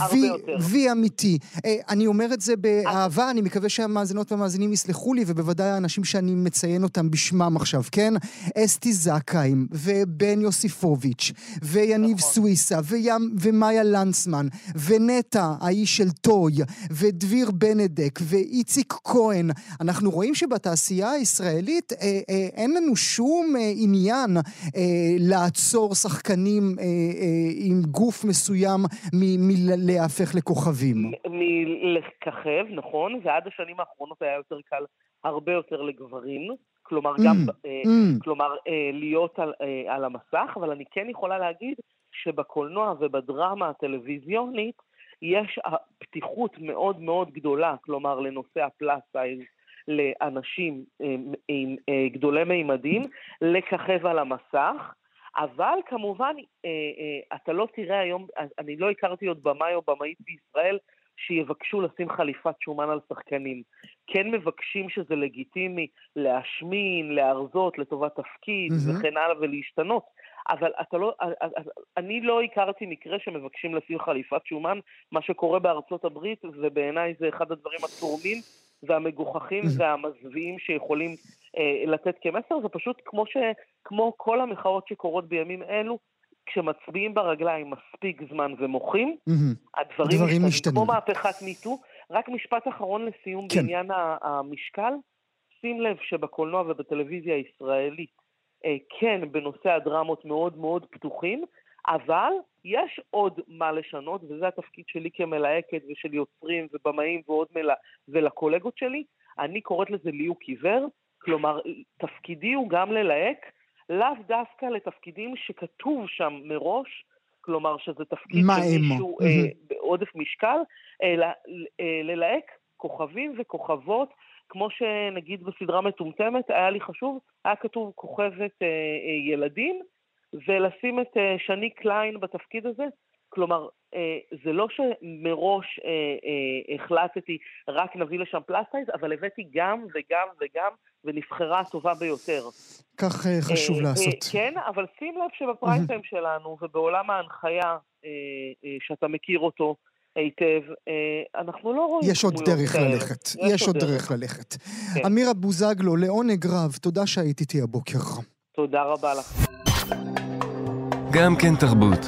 וי אמיתי. אה, אני אומר את זה באהבה, אני מקווה שהמאזינות והמאזינים יסלחו לי, ובוודאי האנשים שאני מציין אותם בשמם עכשיו, כן? אסתי זכאים, ובן יוסיפוביץ', ויניב נכון. סוויסה, וים, ומאיה לנצמן, ונטע, האיש של טוי, ודביר בנדק, ואיציק כהן. אנחנו רואים שבתעשייה הישראלית אה, אה, אין לנו שום אה, עניין אה, לעצור שחקנים אה, אה, עם גוף מסוים מלהפך לכוכבים. מלככב, נכון, ועד השנים האחרונות היה יותר קל הרבה יותר לגברים. כלומר, גם, mm, אה, mm. כלומר, אה, להיות על, אה, על המסך, אבל אני כן יכולה להגיד שבקולנוע ובדרמה הטלוויזיונית, יש פתיחות מאוד מאוד גדולה, כלומר לנושא הפלאס סייז, לאנשים אה, עם אה, גדולי מימדים, לככב על המסך, אבל כמובן אה, אתה לא תראה היום, אני לא הכרתי עוד במאי או במאית בישראל שיבקשו לשים חליפת שומן על שחקנים. כן מבקשים שזה לגיטימי להשמין, להרזות לטובת תפקיד mm-hmm. וכן הלאה ולהשתנות. אבל אתה לא, אני לא הכרתי מקרה שמבקשים לשים חליפת שומן, מה שקורה בארצות הברית, ובעיניי זה אחד הדברים התורמים והמגוחכים והמזוויעים שיכולים אה, לתת כמסר, זה פשוט כמו, ש, כמו כל המחאות שקורות בימים אלו, כשמצביעים ברגליים מספיק זמן ומוחים, הדברים משתנים, כמו מהפכת מיטו. רק משפט אחרון לסיום כן. בעניין המשקל, שים לב שבקולנוע ובטלוויזיה הישראלית, כן, בנושא הדרמות מאוד מאוד פתוחים, אבל יש עוד מה לשנות, וזה התפקיד שלי כמלהקת ושל יוצרים ובמאים ועוד מלה, ולקולגות שלי. אני קוראת לזה ליהוק עיוור, כלומר, תפקידי הוא גם ללהק, לאו דווקא לתפקידים שכתוב שם מראש, כלומר שזה תפקיד של מישהו אה, בעודף משקל, אלא אה, ללהק כוכבים וכוכבות, כמו שנגיד בסדרה מטומטמת, היה לי חשוב, היה כתוב כוכבת אה, אה, ילדים, ולשים את אה, שני קליין בתפקיד הזה. כלומר, אה, זה לא שמראש אה, אה, החלטתי רק נביא לשם פלסטייז, אבל הבאתי גם וגם וגם, ונבחרה הטובה ביותר. כך אה, חשוב אה, לעשות. אה, כן, אבל שים לב שבפריים טיים שלנו ובעולם ההנחיה, אה, אה, שאתה מכיר אותו, היטב, אה, אנחנו לא רואים... יש עוד דרך כאלה. ללכת, יש, יש עוד דרך, דרך ללכת. כן. אמירה בוזגלו, לעונג רב, תודה שהיית איתי הבוקר. תודה רבה לך. גם כן תרבות.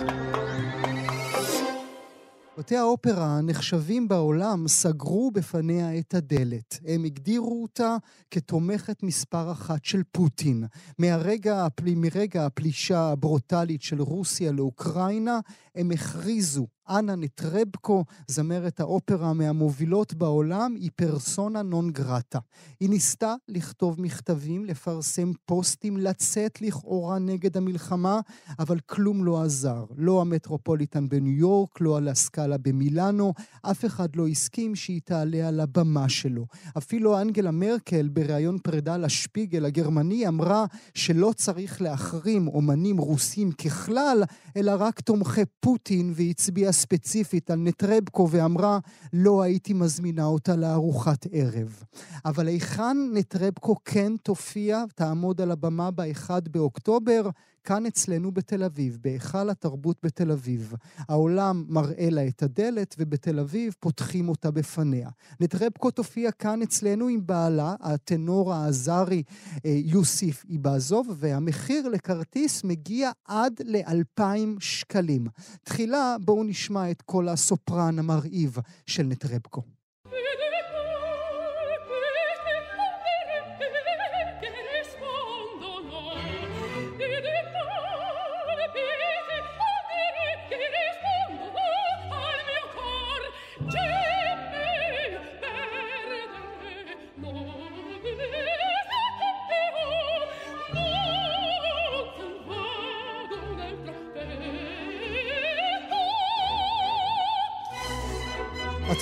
בתי האופרה הנחשבים בעולם סגרו בפניה את הדלת. הם הגדירו אותה כתומכת מספר אחת של פוטין. מהרגע, מרגע הפלישה הברוטלית של רוסיה לאוקראינה, הם הכריזו אנה נטרבקו, זמרת האופרה מהמובילות בעולם, היא פרסונה נון גרטה. היא ניסתה לכתוב מכתבים, לפרסם פוסטים, לצאת לכאורה נגד המלחמה, אבל כלום לא עזר. לא המטרופוליטן בניו יורק, לא הלסקאלה במילאנו, אף אחד לא הסכים שהיא תעלה על הבמה שלו. אפילו אנגלה מרקל, בריאיון פרידה לשפיגל הגרמני, אמרה שלא צריך להחרים אומנים רוסים ככלל, אלא רק תומכי פוטין, והצביעה ספציפית על נטרבקו ואמרה, לא הייתי מזמינה אותה לארוחת ערב. אבל היכן נטרבקו כן תופיע, תעמוד על הבמה ב-1 באוקטובר? כאן אצלנו בתל אביב, בהיכל התרבות בתל אביב. העולם מראה לה את הדלת, ובתל אביב פותחים אותה בפניה. נטרבקו תופיע כאן אצלנו עם בעלה, הטנור האזרי אה, יוסיף איבזוב, והמחיר לכרטיס מגיע עד ל-2,000 שקלים. תחילה בואו נשמע את קול הסופרן המרהיב של נטרבקו.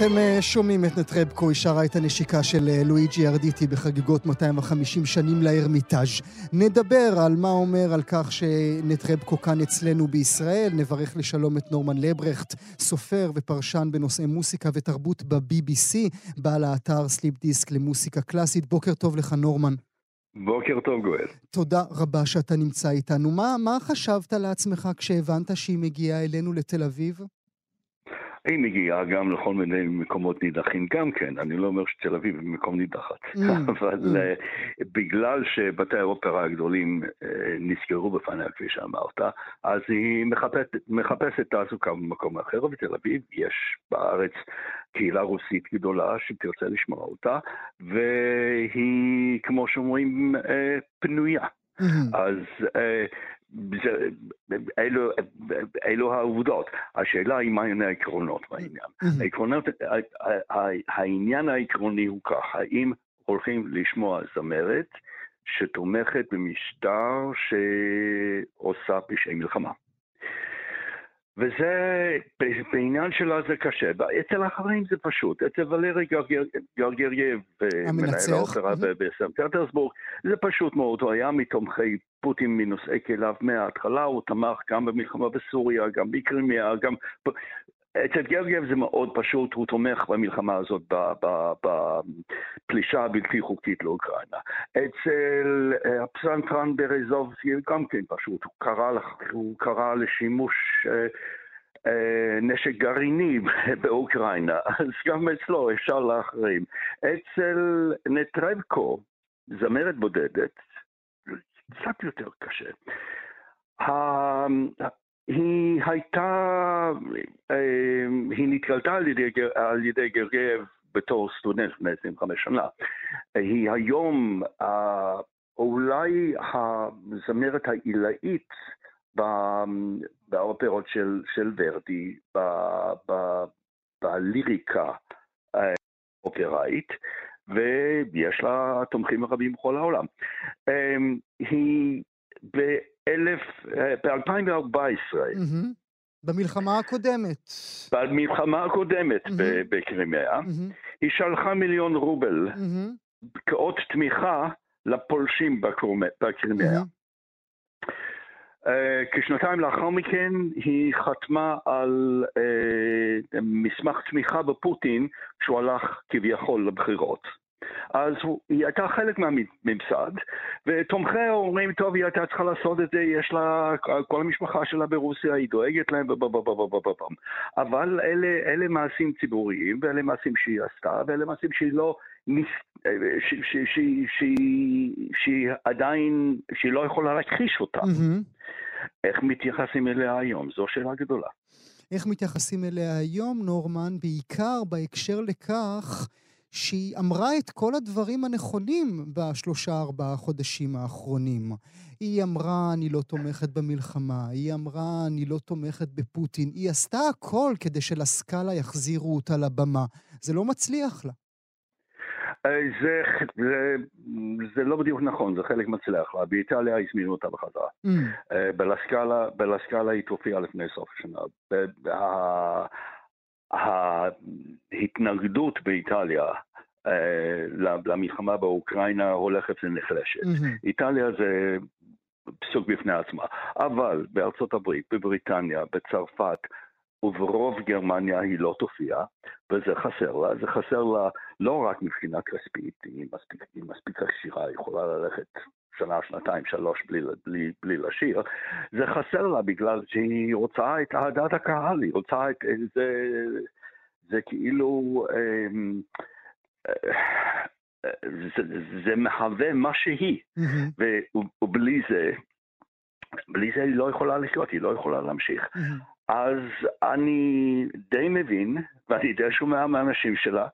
אתם אה, שומעים את נטרבקו, היא שרה את הנשיקה של אה, לואיג'י ארדיטי בחגיגות 250 שנים לארמיטאז'. נדבר על מה אומר על כך שנטרבקו כאן אצלנו בישראל, נברך לשלום את נורמן לברכט, סופר ופרשן בנושאי מוסיקה ותרבות ב-BBC, בעל האתר סליפ דיסק למוסיקה קלאסית. בוקר טוב לך, נורמן. בוקר טוב, גואל. תודה רבה שאתה נמצא איתנו. מה, מה חשבת לעצמך כשהבנת שהיא מגיעה אלינו לתל אביב? היא מגיעה גם לכל מיני מקומות נידחים גם כן, אני לא אומר שתל אביב היא מקום נידחת, mm, אבל mm. Uh, בגלל שבתי האופרה הגדולים uh, נסגרו בפניה, כפי שאמרת, אז היא מחפשת, מחפשת תעסוקה במקום אחר, ובתל אביב יש בארץ קהילה רוסית גדולה שתרצה לשמוע אותה, והיא, כמו שאומרים, uh, פנויה. Mm-hmm. אז זה, אלו, אלו העובדות. השאלה היא מהן העקרונות בעניין. העקרונות, העניין העקרוני הוא כך, האם הולכים לשמוע זמרת שתומכת במשטר שעושה פשעי מלחמה. וזה, בעניין שלה זה קשה. אצל האחרים זה פשוט. אצל ולרי גרגייב, מנהל האופרה בסן פטרסבורג, זה פשוט מאוד. הוא היה מתומכי פוטין מנושאי כליו מההתחלה, הוא תמך גם במלחמה בסוריה, גם בקרימיה, גם... אצל גרגב זה מאוד פשוט, הוא תומך במלחמה הזאת, בפלישה הבלתי חוקית לאוקראינה. אצל אה, הפסנתרן ברזובסקי גם כן פשוט, הוא קרא, הוא קרא לשימוש אה, אה, נשק גרעיני באוקראינה, אז גם אצלו אפשר להחרים. אצל נטרבקו, זמרת בודדת, קצת יותר קשה. היא הייתה, אה, היא נתגלתה על ידי, על ידי גרגב בתור סטודנט לפני 25 שנה. היא היום אולי הזמרת העילאית באופרות של, של ורדי, בליריקה האופראית, ויש לה תומכים רבים בכל העולם. אה, היא ב-2014. Mm-hmm. במלחמה הקודמת. במלחמה הקודמת mm-hmm. בקרימיה, mm-hmm. היא שלחה מיליון רובל mm-hmm. כאות תמיכה לפולשים בקרימיה. Mm-hmm. Uh, כשנתיים לאחר מכן היא חתמה על uh, מסמך תמיכה בפוטין כשהוא הלך כביכול לבחירות. אז הוא, היא הייתה חלק מהממסד, ותומכיה אומרים, טוב, היא הייתה צריכה לעשות את זה, יש לה, כל המשפחה שלה ברוסיה, היא דואגת להם, אבל אלה, אלה מעשים ציבוריים, ואלה מעשים שהיא עשתה, ואלה מעשים שהיא לא... שהיא עדיין, שהיא לא יכולה להכחיש אותם. איך מתייחסים אליה היום? זו שאלה גדולה. איך מתייחסים אליה היום, נורמן, בעיקר בהקשר לכך שהיא אמרה את כל הדברים הנכונים בשלושה-ארבעה חודשים האחרונים. היא אמרה, אני לא תומכת במלחמה, היא אמרה, אני לא תומכת בפוטין. היא עשתה הכל כדי שלסקאלה יחזירו אותה לבמה. זה לא מצליח לה. אה, זה, זה, זה לא בדיוק נכון, זה חלק מצליח לה. באיטליה הזמינו אותה בחזרה. Mm. אה, בלסקאלה, בלסקאלה היא תופיעה לפני סוף השנה. ההתנגדות באיטליה אה, למלחמה באוקראינה הולכת ונחלשת. Mm-hmm. איטליה זה סוג בפני עצמה, אבל בארצות הברית, בבריטניה, בצרפת, וברוב גרמניה היא לא תופיע, וזה חסר לה. זה חסר לה לא רק מבחינה כספית, היא מספיק, היא מספיק עשירה, היא יכולה ללכת שנה, שנתיים, שלוש בלי, בלי, בלי לשיר, זה חסר לה בגלל שהיא רוצה את אהדת הקהל, היא רוצה את זה, זה כאילו, אמ, זה, זה מהווה מה שהיא, mm-hmm. ובלי זה, בלי זה היא לא יכולה לחיות, היא לא יכולה להמשיך. Mm-hmm. אז אני די מבין, ואני די שומע מהאנשים שלה,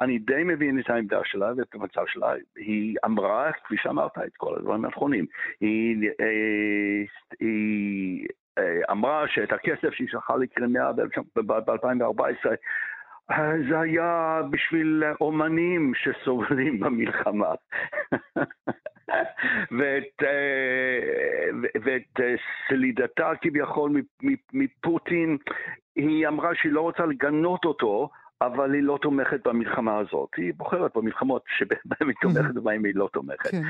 אני די מבין את העמדה שלה ואת המצב שלה. היא אמרה, כפי שאמרת, את כל הדברים הנכונים. היא, אה, היא אה, אמרה שאת הכסף שהיא שלחה לקרימיה ב-2014, זה היה בשביל אומנים שסובלים במלחמה. ואת, אה, ואת אה, סלידתה כביכול מפוטין, היא אמרה שהיא לא רוצה לגנות אותו, אבל היא לא תומכת במלחמה הזאת. היא בוחרת במלחמות שבהן היא תומכת ובהן היא לא תומכת. כן.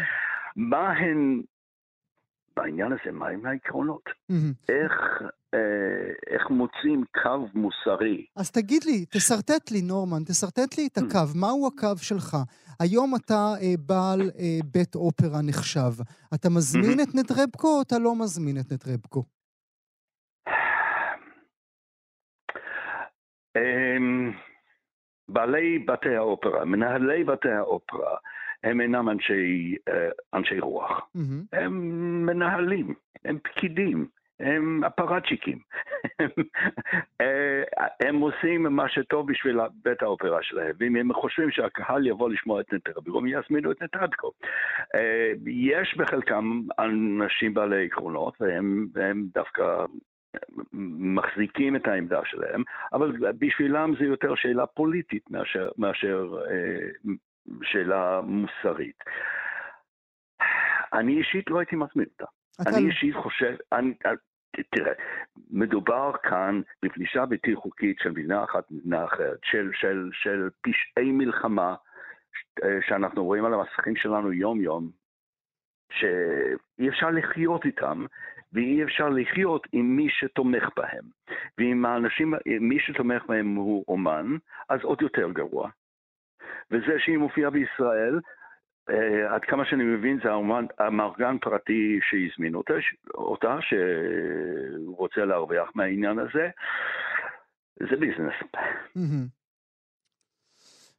מה הן בעניין הזה, מהם העקרונות? איך, אה, איך מוצאים קו מוסרי? אז תגיד לי, תשרטט לי, נורמן, תשרטט לי את הקו. מהו הקו שלך? היום אתה אה, בעל אה, בית אופרה נחשב. אתה מזמין את נטרבקו או אתה לא מזמין את נטרבקו? אמ, בעלי בתי האופרה, מנהלי בתי האופרה, הם אינם אנשי, אה, אנשי רוח. Mm-hmm. הם מנהלים, הם פקידים, הם אפרצ'יקים. אה, הם עושים מה שטוב בשביל בית האופרה שלהם, ואם הם חושבים שהקהל יבוא לשמוע את נטרבקו, הם יזמינו את נטרבקו. אה, יש בחלקם אנשים בעלי עקרונות, והם, והם דווקא מחזיקים את העמדה שלהם, אבל בשבילם זה יותר שאלה פוליטית מאשר, מאשר שאלה מוסרית. אני אישית לא הייתי מזמין אותה. אני לא- אישית חושב, אני, תראה, מדובר כאן בפלישה בלתי חוקית של מדינה אחת מדינה אחרת, של, של, של פשעי מלחמה שאנחנו רואים על המסכים שלנו יום-יום, שאי אפשר לחיות איתם, ואי אפשר לחיות עם מי שתומך בהם. ואם האנשים, מי שתומך בהם הוא אומן, אז עוד יותר גרוע. וזה שהיא מופיעה בישראל, uh, עד כמה שאני מבין זה המארגן פרטי שהזמין אותה, אותה שהוא רוצה להרוויח מהעניין הזה. זה ביזנס.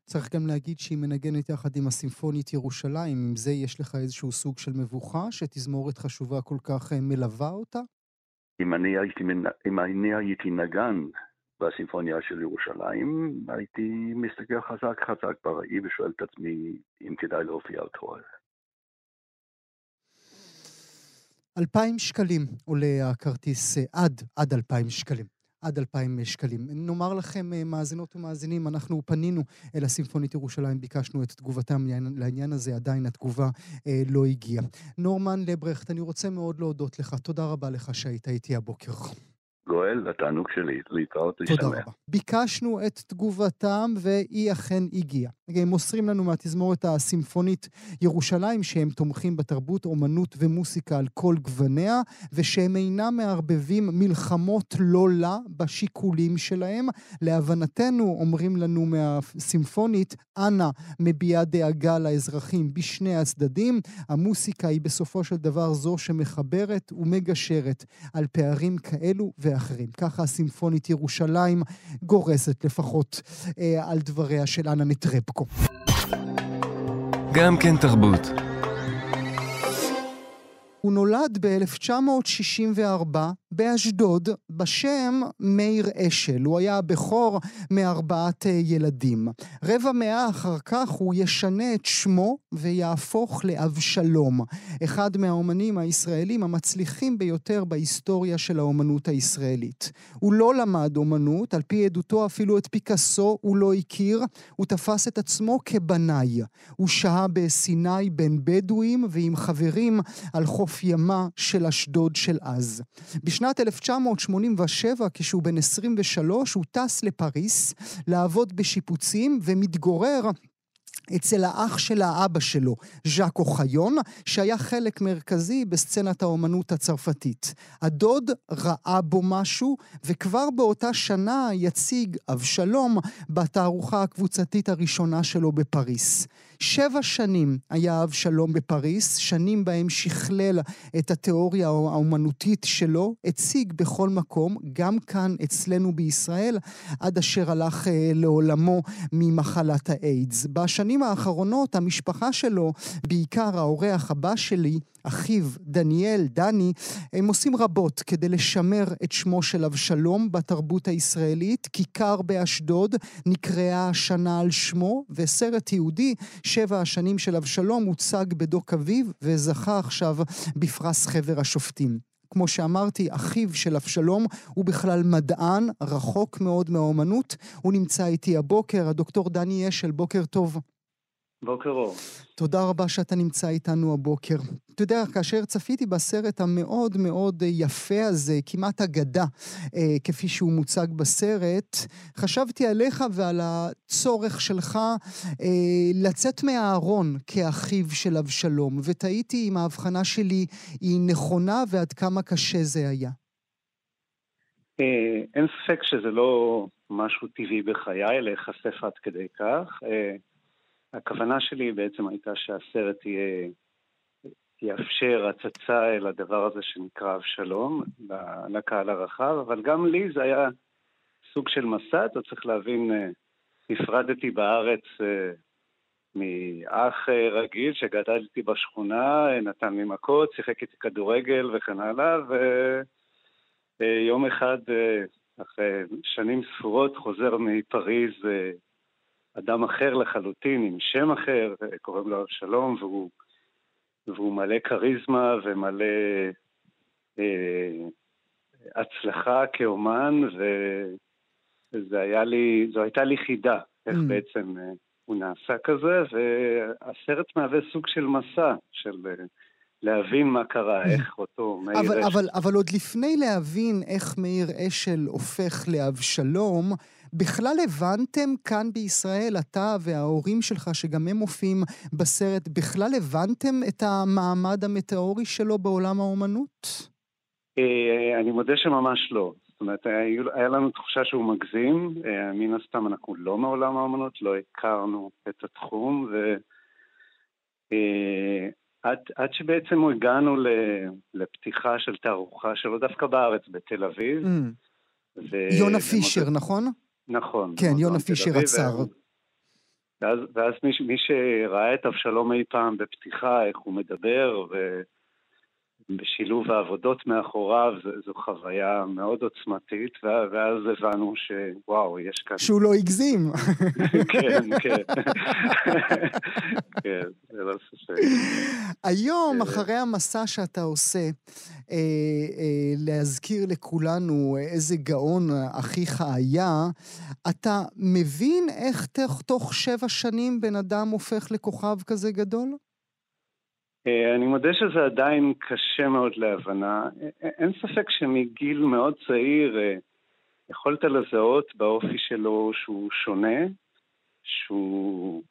צריך גם להגיד שהיא מנגנת יחד עם הסימפונית ירושלים, עם זה יש לך איזשהו סוג של מבוכה, שתזמורת חשובה כל כך אה, מלווה אותה? אם אני הייתי, אם אני הייתי נגן בסימפוניה של ירושלים, הייתי מסתכל חזק חזק בראי ושואל את עצמי אם כדאי להופיע אותו. אלפיים שקלים עולה הכרטיס, אה, עד, עד אלפיים שקלים. עד 2,000 שקלים. נאמר לכם, אה, מאזינות ומאזינים, אנחנו פנינו אל הסימפונית ירושלים, ביקשנו את תגובתם לעניין הזה, עדיין התגובה אה, לא הגיעה. נורמן לברכט, אני רוצה מאוד להודות לך. תודה רבה לך שהיית איתי הבוקר. גואל, התענוג שלי, להתראות להשתמע. תודה רבה. ביקשנו את תגובתם והיא אכן הגיעה. הם מוסרים לנו מהתזמורת הסימפונית ירושלים שהם תומכים בתרבות, אומנות ומוסיקה על כל גווניה, ושהם אינם מערבבים מלחמות לא לה בשיקולים שלהם. להבנתנו, אומרים לנו מהסימפונית, אנא מביעה דאגה לאזרחים בשני הצדדים. המוסיקה היא בסופו של דבר זו שמחברת ומגשרת על פערים כאלו ואחרים. ככה הסימפונית ירושלים גורסת לפחות אה, על דבריה של אנה נטרפקו. גם כן תרבות. הוא נולד ב-1964 באשדוד בשם מאיר אשל. הוא היה הבכור מארבעת אה, ילדים. רבע מאה אחר כך הוא ישנה את שמו ויהפוך לאבשלום, אחד מהאומנים הישראלים המצליחים ביותר בהיסטוריה של האומנות הישראלית. הוא לא למד אומנות, על פי עדותו אפילו את פיקאסו הוא לא הכיר, הוא תפס את עצמו כבנאי. הוא שהה בסיני בין בדואים ועם חברים על חוף ימה של אשדוד של אז. בשנת 1987, כשהוא בן 23, הוא טס לפריס לעבוד בשיפוצים ומתגורר אצל האח של האבא שלו, ז'אק אוחיון, שהיה חלק מרכזי בסצנת האומנות הצרפתית. הדוד ראה בו משהו, וכבר באותה שנה יציג אבשלום בתערוכה הקבוצתית הראשונה שלו בפריס. שבע שנים היה אבשלום בפריס, שנים בהם שכלל את התיאוריה האומנותית שלו, הציג בכל מקום, גם כאן אצלנו בישראל, עד אשר הלך אה, לעולמו ממחלת האיידס. בשנים האחרונות המשפחה שלו, בעיקר האורח הבא שלי, אחיו דניאל, דני, הם עושים רבות כדי לשמר את שמו של אבשלום בתרבות הישראלית. כיכר באשדוד נקראה השנה על שמו, וסרט יהודי, שבע השנים של אבשלום, הוצג בדוק אביב וזכה עכשיו בפרס חבר השופטים. כמו שאמרתי, אחיו של אבשלום הוא בכלל מדען, רחוק מאוד מהאומנות. הוא נמצא איתי הבוקר, הדוקטור דני אשל, בוקר טוב. בוקר אור. תודה רבה שאתה נמצא איתנו הבוקר. אתה יודע, כאשר צפיתי בסרט המאוד מאוד יפה הזה, כמעט אגדה, אה, כפי שהוא מוצג בסרט, חשבתי עליך ועל הצורך שלך אה, לצאת מהארון כאחיו של אבשלום, ותהיתי אם ההבחנה שלי היא נכונה ועד כמה קשה זה היה. אה, אין ספק שזה לא משהו טבעי בחיי להיחשף עד כדי כך. אה, הכוונה שלי בעצם הייתה שהסרט יהיה, יאפשר הצצה אל הדבר הזה שנקרא אבשלום לקהל הרחב, אבל גם לי זה היה סוג של מסע, אתה צריך להבין, אה, נפרדתי בארץ אה, מאח אה, רגיל שגדל איתי בשכונה, נתן לי מכות, שיחק איתי כדורגל וכן הלאה, ויום אחד, אחרי שנים ספורות, חוזר מפריז אדם אחר לחלוטין, עם שם אחר, קוראים לו אבשלום, והוא, והוא מלא כריזמה ומלא אה, הצלחה כאומן, וזו הייתה לי חידה, איך mm. בעצם אה, הוא נעשה כזה, והסרט מהווה סוג של מסע, של... אה, להבין מה קרה. איך אותו מאיר אבל, אשל... אבל, אבל עוד לפני להבין איך מאיר אשל הופך לאבשלום, בכלל הבנתם כאן בישראל, אתה וההורים שלך, שגם הם מופיעים בסרט, בכלל הבנתם את המעמד המטאורי שלו בעולם האומנות? אה, אני מודה שממש לא. זאת אומרת, היה, לנו תחושה שהוא מגזים, אה, מן הסתם אנחנו לא מעולם האמנות, לא הכרנו את התחום, ו... אה, עד, עד שבעצם הגענו לפתיחה של תערוכה שלו דווקא בארץ, בתל אביב. Mm. ו... יונה פישר, ומוד... נכון? נכון. כן, יונה פישר עצר. ואז, ואז מי, מי שראה את אבשלום אי פעם בפתיחה, איך הוא מדבר, ו... בשילוב העבודות מאחוריו, זו חוויה מאוד עוצמתית, ואז הבנו שוואו, יש כאן... שהוא לא הגזים. כן, כן. כן, זה לא ספק. היום, אה, אחרי המסע שאתה עושה, אה, אה, להזכיר לכולנו איזה גאון אחיך היה, אתה מבין איך תוך שבע שנים בן אדם הופך לכוכב כזה גדול? אה, אני מודה שזה עדיין קשה מאוד להבנה. אין ספק שמגיל מאוד צעיר אה, יכולת לזהות באופי שלו שהוא שונה, שהוא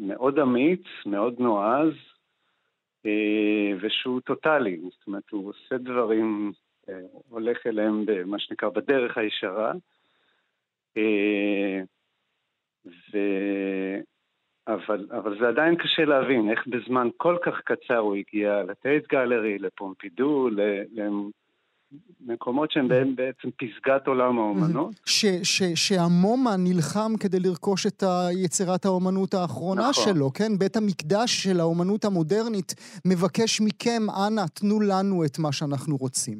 מאוד אמיץ, מאוד נועז, אה, ושהוא טוטאלי. זאת אומרת, הוא עושה דברים, הולך אליהם במה שנקרא בדרך הישרה. ו... אבל, אבל זה עדיין קשה להבין איך בזמן כל כך קצר הוא הגיע לטייט גלרי, לפומפידו, למקומות שהם בהם בעצם פסגת עולם האומנות. ש, ש, שהמומה נלחם כדי לרכוש את יצירת האומנות האחרונה נכון. שלו, כן? בית המקדש של האומנות המודרנית מבקש מכם, אנא, תנו לנו את מה שאנחנו רוצים.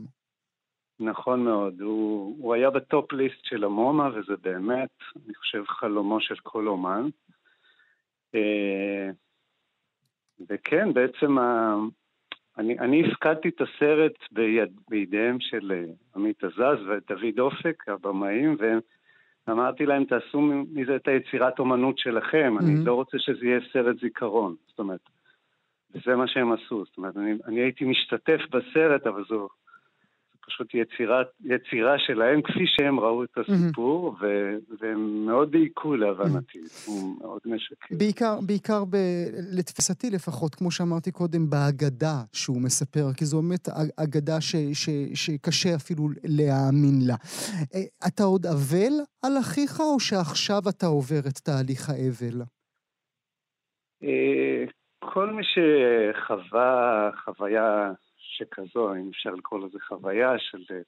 נכון מאוד. הוא, הוא היה בטופ ליסט של המומה, וזה באמת, אני חושב, חלומו של כל אומן. אה, וכן, בעצם ה... אני, אני הפקדתי את הסרט ביד, בידיהם של אה, עמית עזז ודוד אופק, הבמאים, ואמרתי להם, תעשו מזה את היצירת אומנות שלכם, mm-hmm. אני לא רוצה שזה יהיה סרט זיכרון. זאת אומרת, וזה מה שהם עשו. זאת אומרת, אני, אני הייתי משתתף בסרט, אבל זו פשוט יצירה, יצירה שלהם כפי שהם ראו את הסיפור, mm-hmm. ו, והם מאוד דייקו להבנתי, mm-hmm. הוא מאוד משקר. בעיקר, בעיקר ב, לתפיסתי לפחות, כמו שאמרתי קודם, בהגדה שהוא מספר, כי זו באמת אגדה ש, ש, שקשה אפילו להאמין לה. אה, אתה עוד אבל על אחיך, או שעכשיו אתה עובר את תהליך האבל? אה, כל מי שחווה חוויה שכזו, אם אפשר לקרוא לזה חוויה של אה,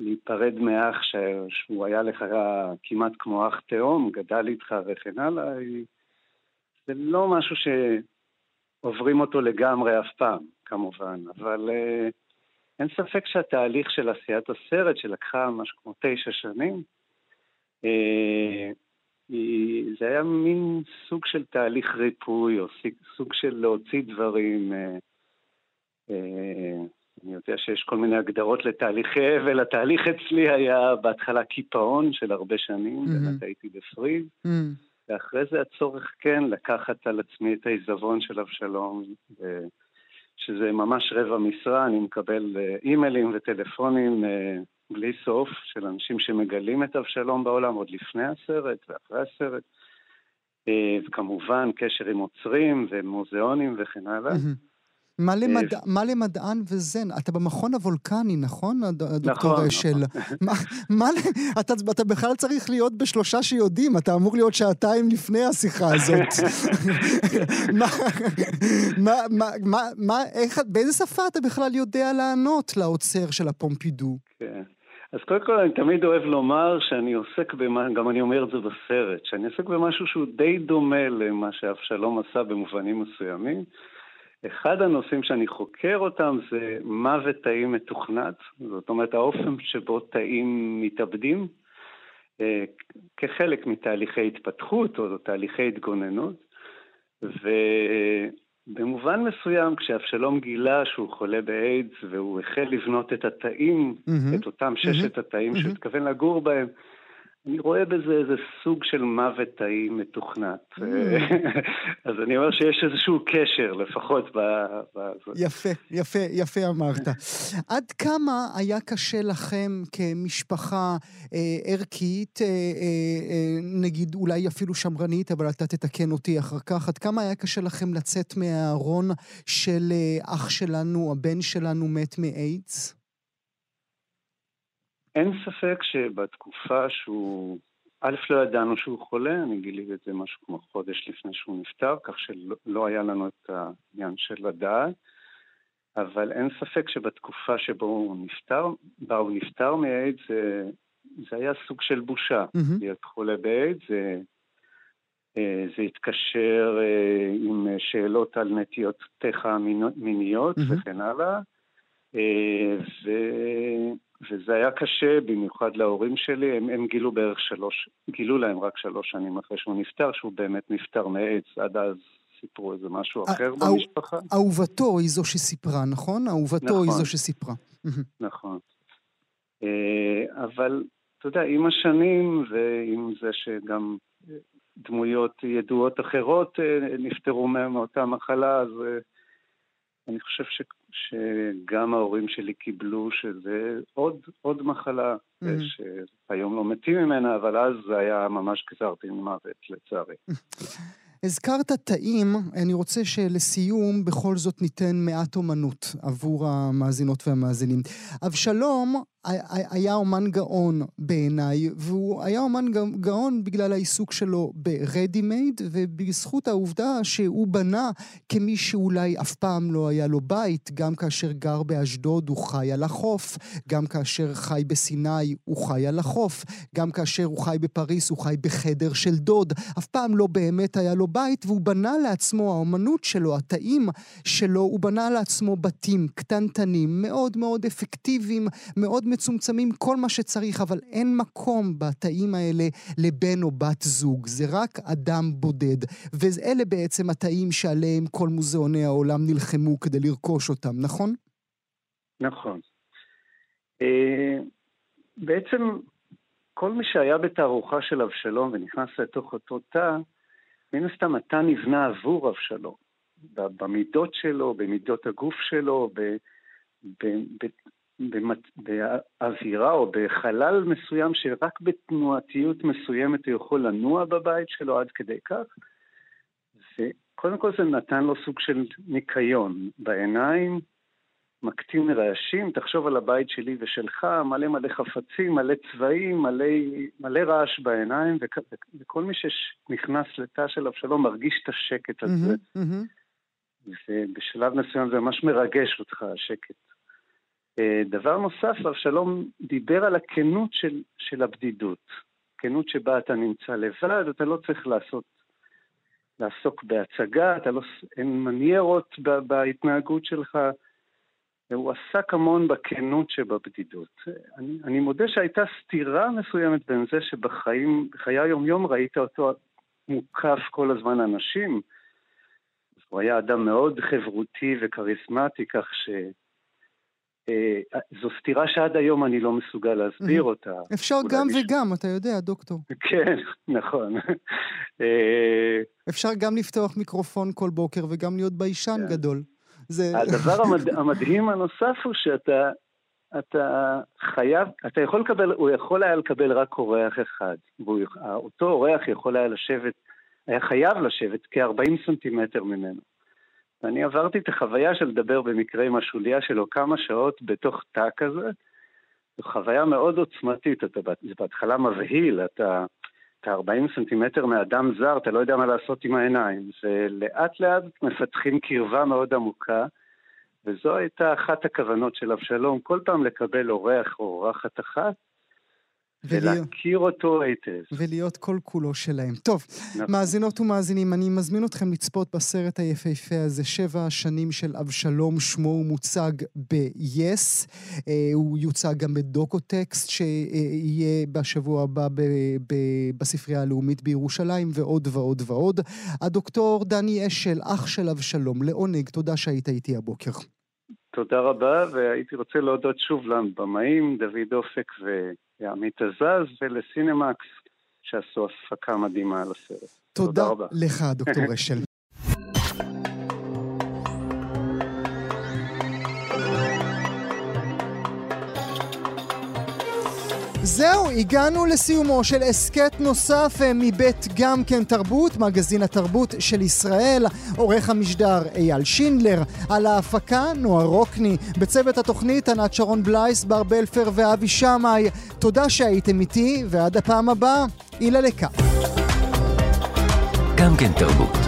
להיפרד מאח שהוא היה לך כמעט כמו אח תאום, גדל איתך וכן הלאה, זה לא משהו שעוברים אותו לגמרי אף פעם, כמובן, אבל uh, אין ספק שהתהליך של עשיית הסרט, שלקחה משהו כמו תשע שנים, uh, זה היה מין סוג של תהליך ריפוי, או סוג של להוציא דברים. אה, אני יודע שיש כל מיני הגדרות לתהליכי אבל, התהליך אצלי היה בהתחלה קיפאון של הרבה שנים, mm-hmm. באמת הייתי בפריז, mm-hmm. ואחרי זה הצורך כן לקחת על עצמי את העיזבון של אבשלום, שזה ממש רבע משרה, אני מקבל אה, אימיילים וטלפונים אה, בלי סוף של אנשים שמגלים את אבשלום בעולם עוד לפני הסרט ואחרי הסרט, וכמובן קשר עם עוצרים ומוזיאונים וכן הלאה. Mm-hmm. מה, למד... מה למדען וזן? אתה במכון הוולקני, נכון, הדוקטור נכון, אשל? נכון. מה, מה, אתה, אתה בכלל צריך להיות בשלושה שיודעים, אתה אמור להיות שעתיים לפני השיחה הזאת. מה, מה, מה, מה, מה, איך, באיזה שפה אתה בכלל יודע לענות לאוצר של הפומפידו? כן. אז קודם כל אני תמיד אוהב לומר שאני עוסק במה, גם אני אומר את זה בסרט, שאני עוסק במשהו שהוא די דומה למה שאבשלום עשה במובנים מסוימים. אחד הנושאים שאני חוקר אותם זה מוות תאים מתוכנת, זאת אומרת האופן שבו תאים מתאבדים אה, כחלק מתהליכי התפתחות או תהליכי התגוננות, ובמובן מסוים כשאבשלום גילה שהוא חולה באיידס והוא החל לבנות את התאים, mm-hmm. את אותם ששת mm-hmm. התאים mm-hmm. שהוא התכוון לגור בהם, אני רואה בזה איזה סוג של מוות תאי מתוכנת. Mm. אז אני אומר שיש איזשהו קשר, לפחות ב... יפה, יפה, יפה אמרת. עד כמה היה קשה לכם כמשפחה אה, ערכית, אה, אה, אה, נגיד אולי אפילו שמרנית, אבל אתה תתקן אותי אחר כך, עד כמה היה קשה לכם לצאת מהארון של אה, אח שלנו, הבן שלנו מת מאיידס? אין ספק שבתקופה שהוא, א', לא ידענו שהוא חולה, אני גיליתי את זה משהו כמו חודש לפני שהוא נפטר, כך שלא לא היה לנו את העניין של לדעת, אבל אין ספק שבתקופה שבו הוא נפטר, בה הוא נפטר מאיידס, זה, זה היה סוג של בושה. Mm-hmm. להיות חולה באיידס, זה, אה, זה התקשר אה, עם שאלות על נטיותיך המיניות mm-hmm. וכן הלאה. אה, ו... וזה היה קשה, במיוחד להורים שלי, הם, הם גילו בערך שלוש, גילו להם רק שלוש שנים אחרי שהוא נפטר, שהוא באמת נפטר מעץ, עד אז סיפרו איזה משהו אחר במשפחה. אהובתו היא זו שסיפרה, נכון? אהובתו נכון. היא זו שסיפרה. נכון. אה, אבל, אתה יודע, עם השנים, ועם זה שגם דמויות ידועות אחרות אה, נפטרו מאותה מחלה, אז... אני חושב ש, שגם ההורים שלי קיבלו שזה עוד, עוד מחלה, mm-hmm. שהיום לא מתים ממנה, אבל אז זה היה ממש גזר דין מוות, לצערי. הזכרת תאים, אני רוצה שלסיום בכל זאת ניתן מעט אומנות עבור המאזינות והמאזינים. אבשלום היה אומן גאון בעיניי, והוא היה אומן גאון בגלל העיסוק שלו ב-ready made, ובזכות העובדה שהוא בנה כמי שאולי אף פעם לא היה לו בית, גם כאשר גר באשדוד הוא חי על החוף, גם כאשר חי בסיני הוא חי על החוף, גם כאשר הוא חי בפריס הוא חי בחדר של דוד, אף פעם לא באמת היה לו בית, והוא בנה לעצמו, האומנות שלו, התאים שלו, הוא בנה לעצמו בתים קטנטנים, מאוד מאוד אפקטיביים, מאוד מצומצמים, כל מה שצריך, אבל אין מקום בתאים האלה לבן או בת זוג, זה רק אדם בודד. ואלה בעצם התאים שעליהם כל מוזיאוני העולם נלחמו כדי לרכוש אותם, נכון? נכון. אה, בעצם כל מי שהיה בתערוכה של אבשלום ונכנס לתוך אותו תא, מן הסתם התא נבנה עבור אבשלום. במידות שלו, במידות הגוף שלו, ב, ב, ב, באווירה או בחלל מסוים שרק בתנועתיות מסוימת הוא יכול לנוע בבית שלו עד כדי כך. וקודם כל זה נתן לו סוג של ניקיון בעיניים, מקטין רעשים, תחשוב על הבית שלי ושלך, מלא מלא חפצים, מלא צבעים, מלא, מלא רעש בעיניים, וכל מי שנכנס לתא של אבשלום מרגיש את השקט הזה. Mm-hmm, mm-hmm. ובשלב מסוים זה ממש מרגש אותך, השקט. אה, דבר נוסף, אבשלום דיבר על הכנות של, של הבדידות. כנות שבה אתה נמצא לבד, אתה לא צריך לעשות, לעסוק בהצגה, אתה לא, אין מניירות בהתנהגות שלך. הוא עסק המון בכנות שבבדידות. אני, אני מודה שהייתה סתירה מסוימת בין זה שבחיים, בחיי היום-יום ראית אותו מוקף כל הזמן אנשים. הוא היה אדם מאוד חברותי וכריזמטי, כך ש... אה, זו סתירה שעד היום אני לא מסוגל להסביר אותה. אפשר גם וגם, אתה יודע, דוקטור. כן, נכון. אה, אפשר גם לפתוח מיקרופון כל בוקר וגם להיות ביישן כן. גדול. הדבר המדהים הנוסף הוא שאתה אתה חייב, אתה יכול לקבל, הוא יכול היה לקבל רק אורח אחד. אותו אורח יכול היה לשבת, היה חייב לשבת כ-40 סנטימטר ממנו. ואני עברתי את החוויה של לדבר במקרה עם השוליה שלו כמה שעות בתוך תא כזה. זו חוויה מאוד עוצמתית, אתה, בהתחלה מבהיל, אתה, אתה 40 סנטימטר מאדם זר, אתה לא יודע מה לעשות עם העיניים. ולאט לאט מפתחים קרבה מאוד עמוקה, וזו הייתה אחת הכוונות של אבשלום, כל פעם לקבל אורח או אורחת אחת, ולהכיר אותו היטב. ולהיות כל כולו שלהם. טוב, נכון. מאזינות ומאזינים, אני מזמין אתכם לצפות בסרט היפהפה הזה, שבע שנים של אבשלום, שמו הוא מוצג ב-yes, אה, הוא יוצג גם בדוקו-טקסט, שיהיה בשבוע הבא ב- ב- בספרייה הלאומית בירושלים, ועוד ועוד ועוד. הדוקטור דני אשל, אח של אבשלום, לעונג, תודה שהיית איתי הבוקר. תודה רבה, והייתי רוצה להודות שוב לבמאים, דוד אופק ו... לעמית עזז ולסינמקס, שעשו הפקה מדהימה על הסרט. תודה, תודה רבה. לך, דוקטור אשל. זהו, הגענו לסיומו של הסכת נוסף אה, מבית גם כן תרבות, מגזין התרבות של ישראל, עורך המשדר אייל שינדלר, על ההפקה נועה רוקני, בצוות התוכנית ענת שרון בלייס, בר בלפר ואבי שמאי. תודה שהייתם איתי, ועד הפעם הבאה, אילה לקה. גם כן תרבות.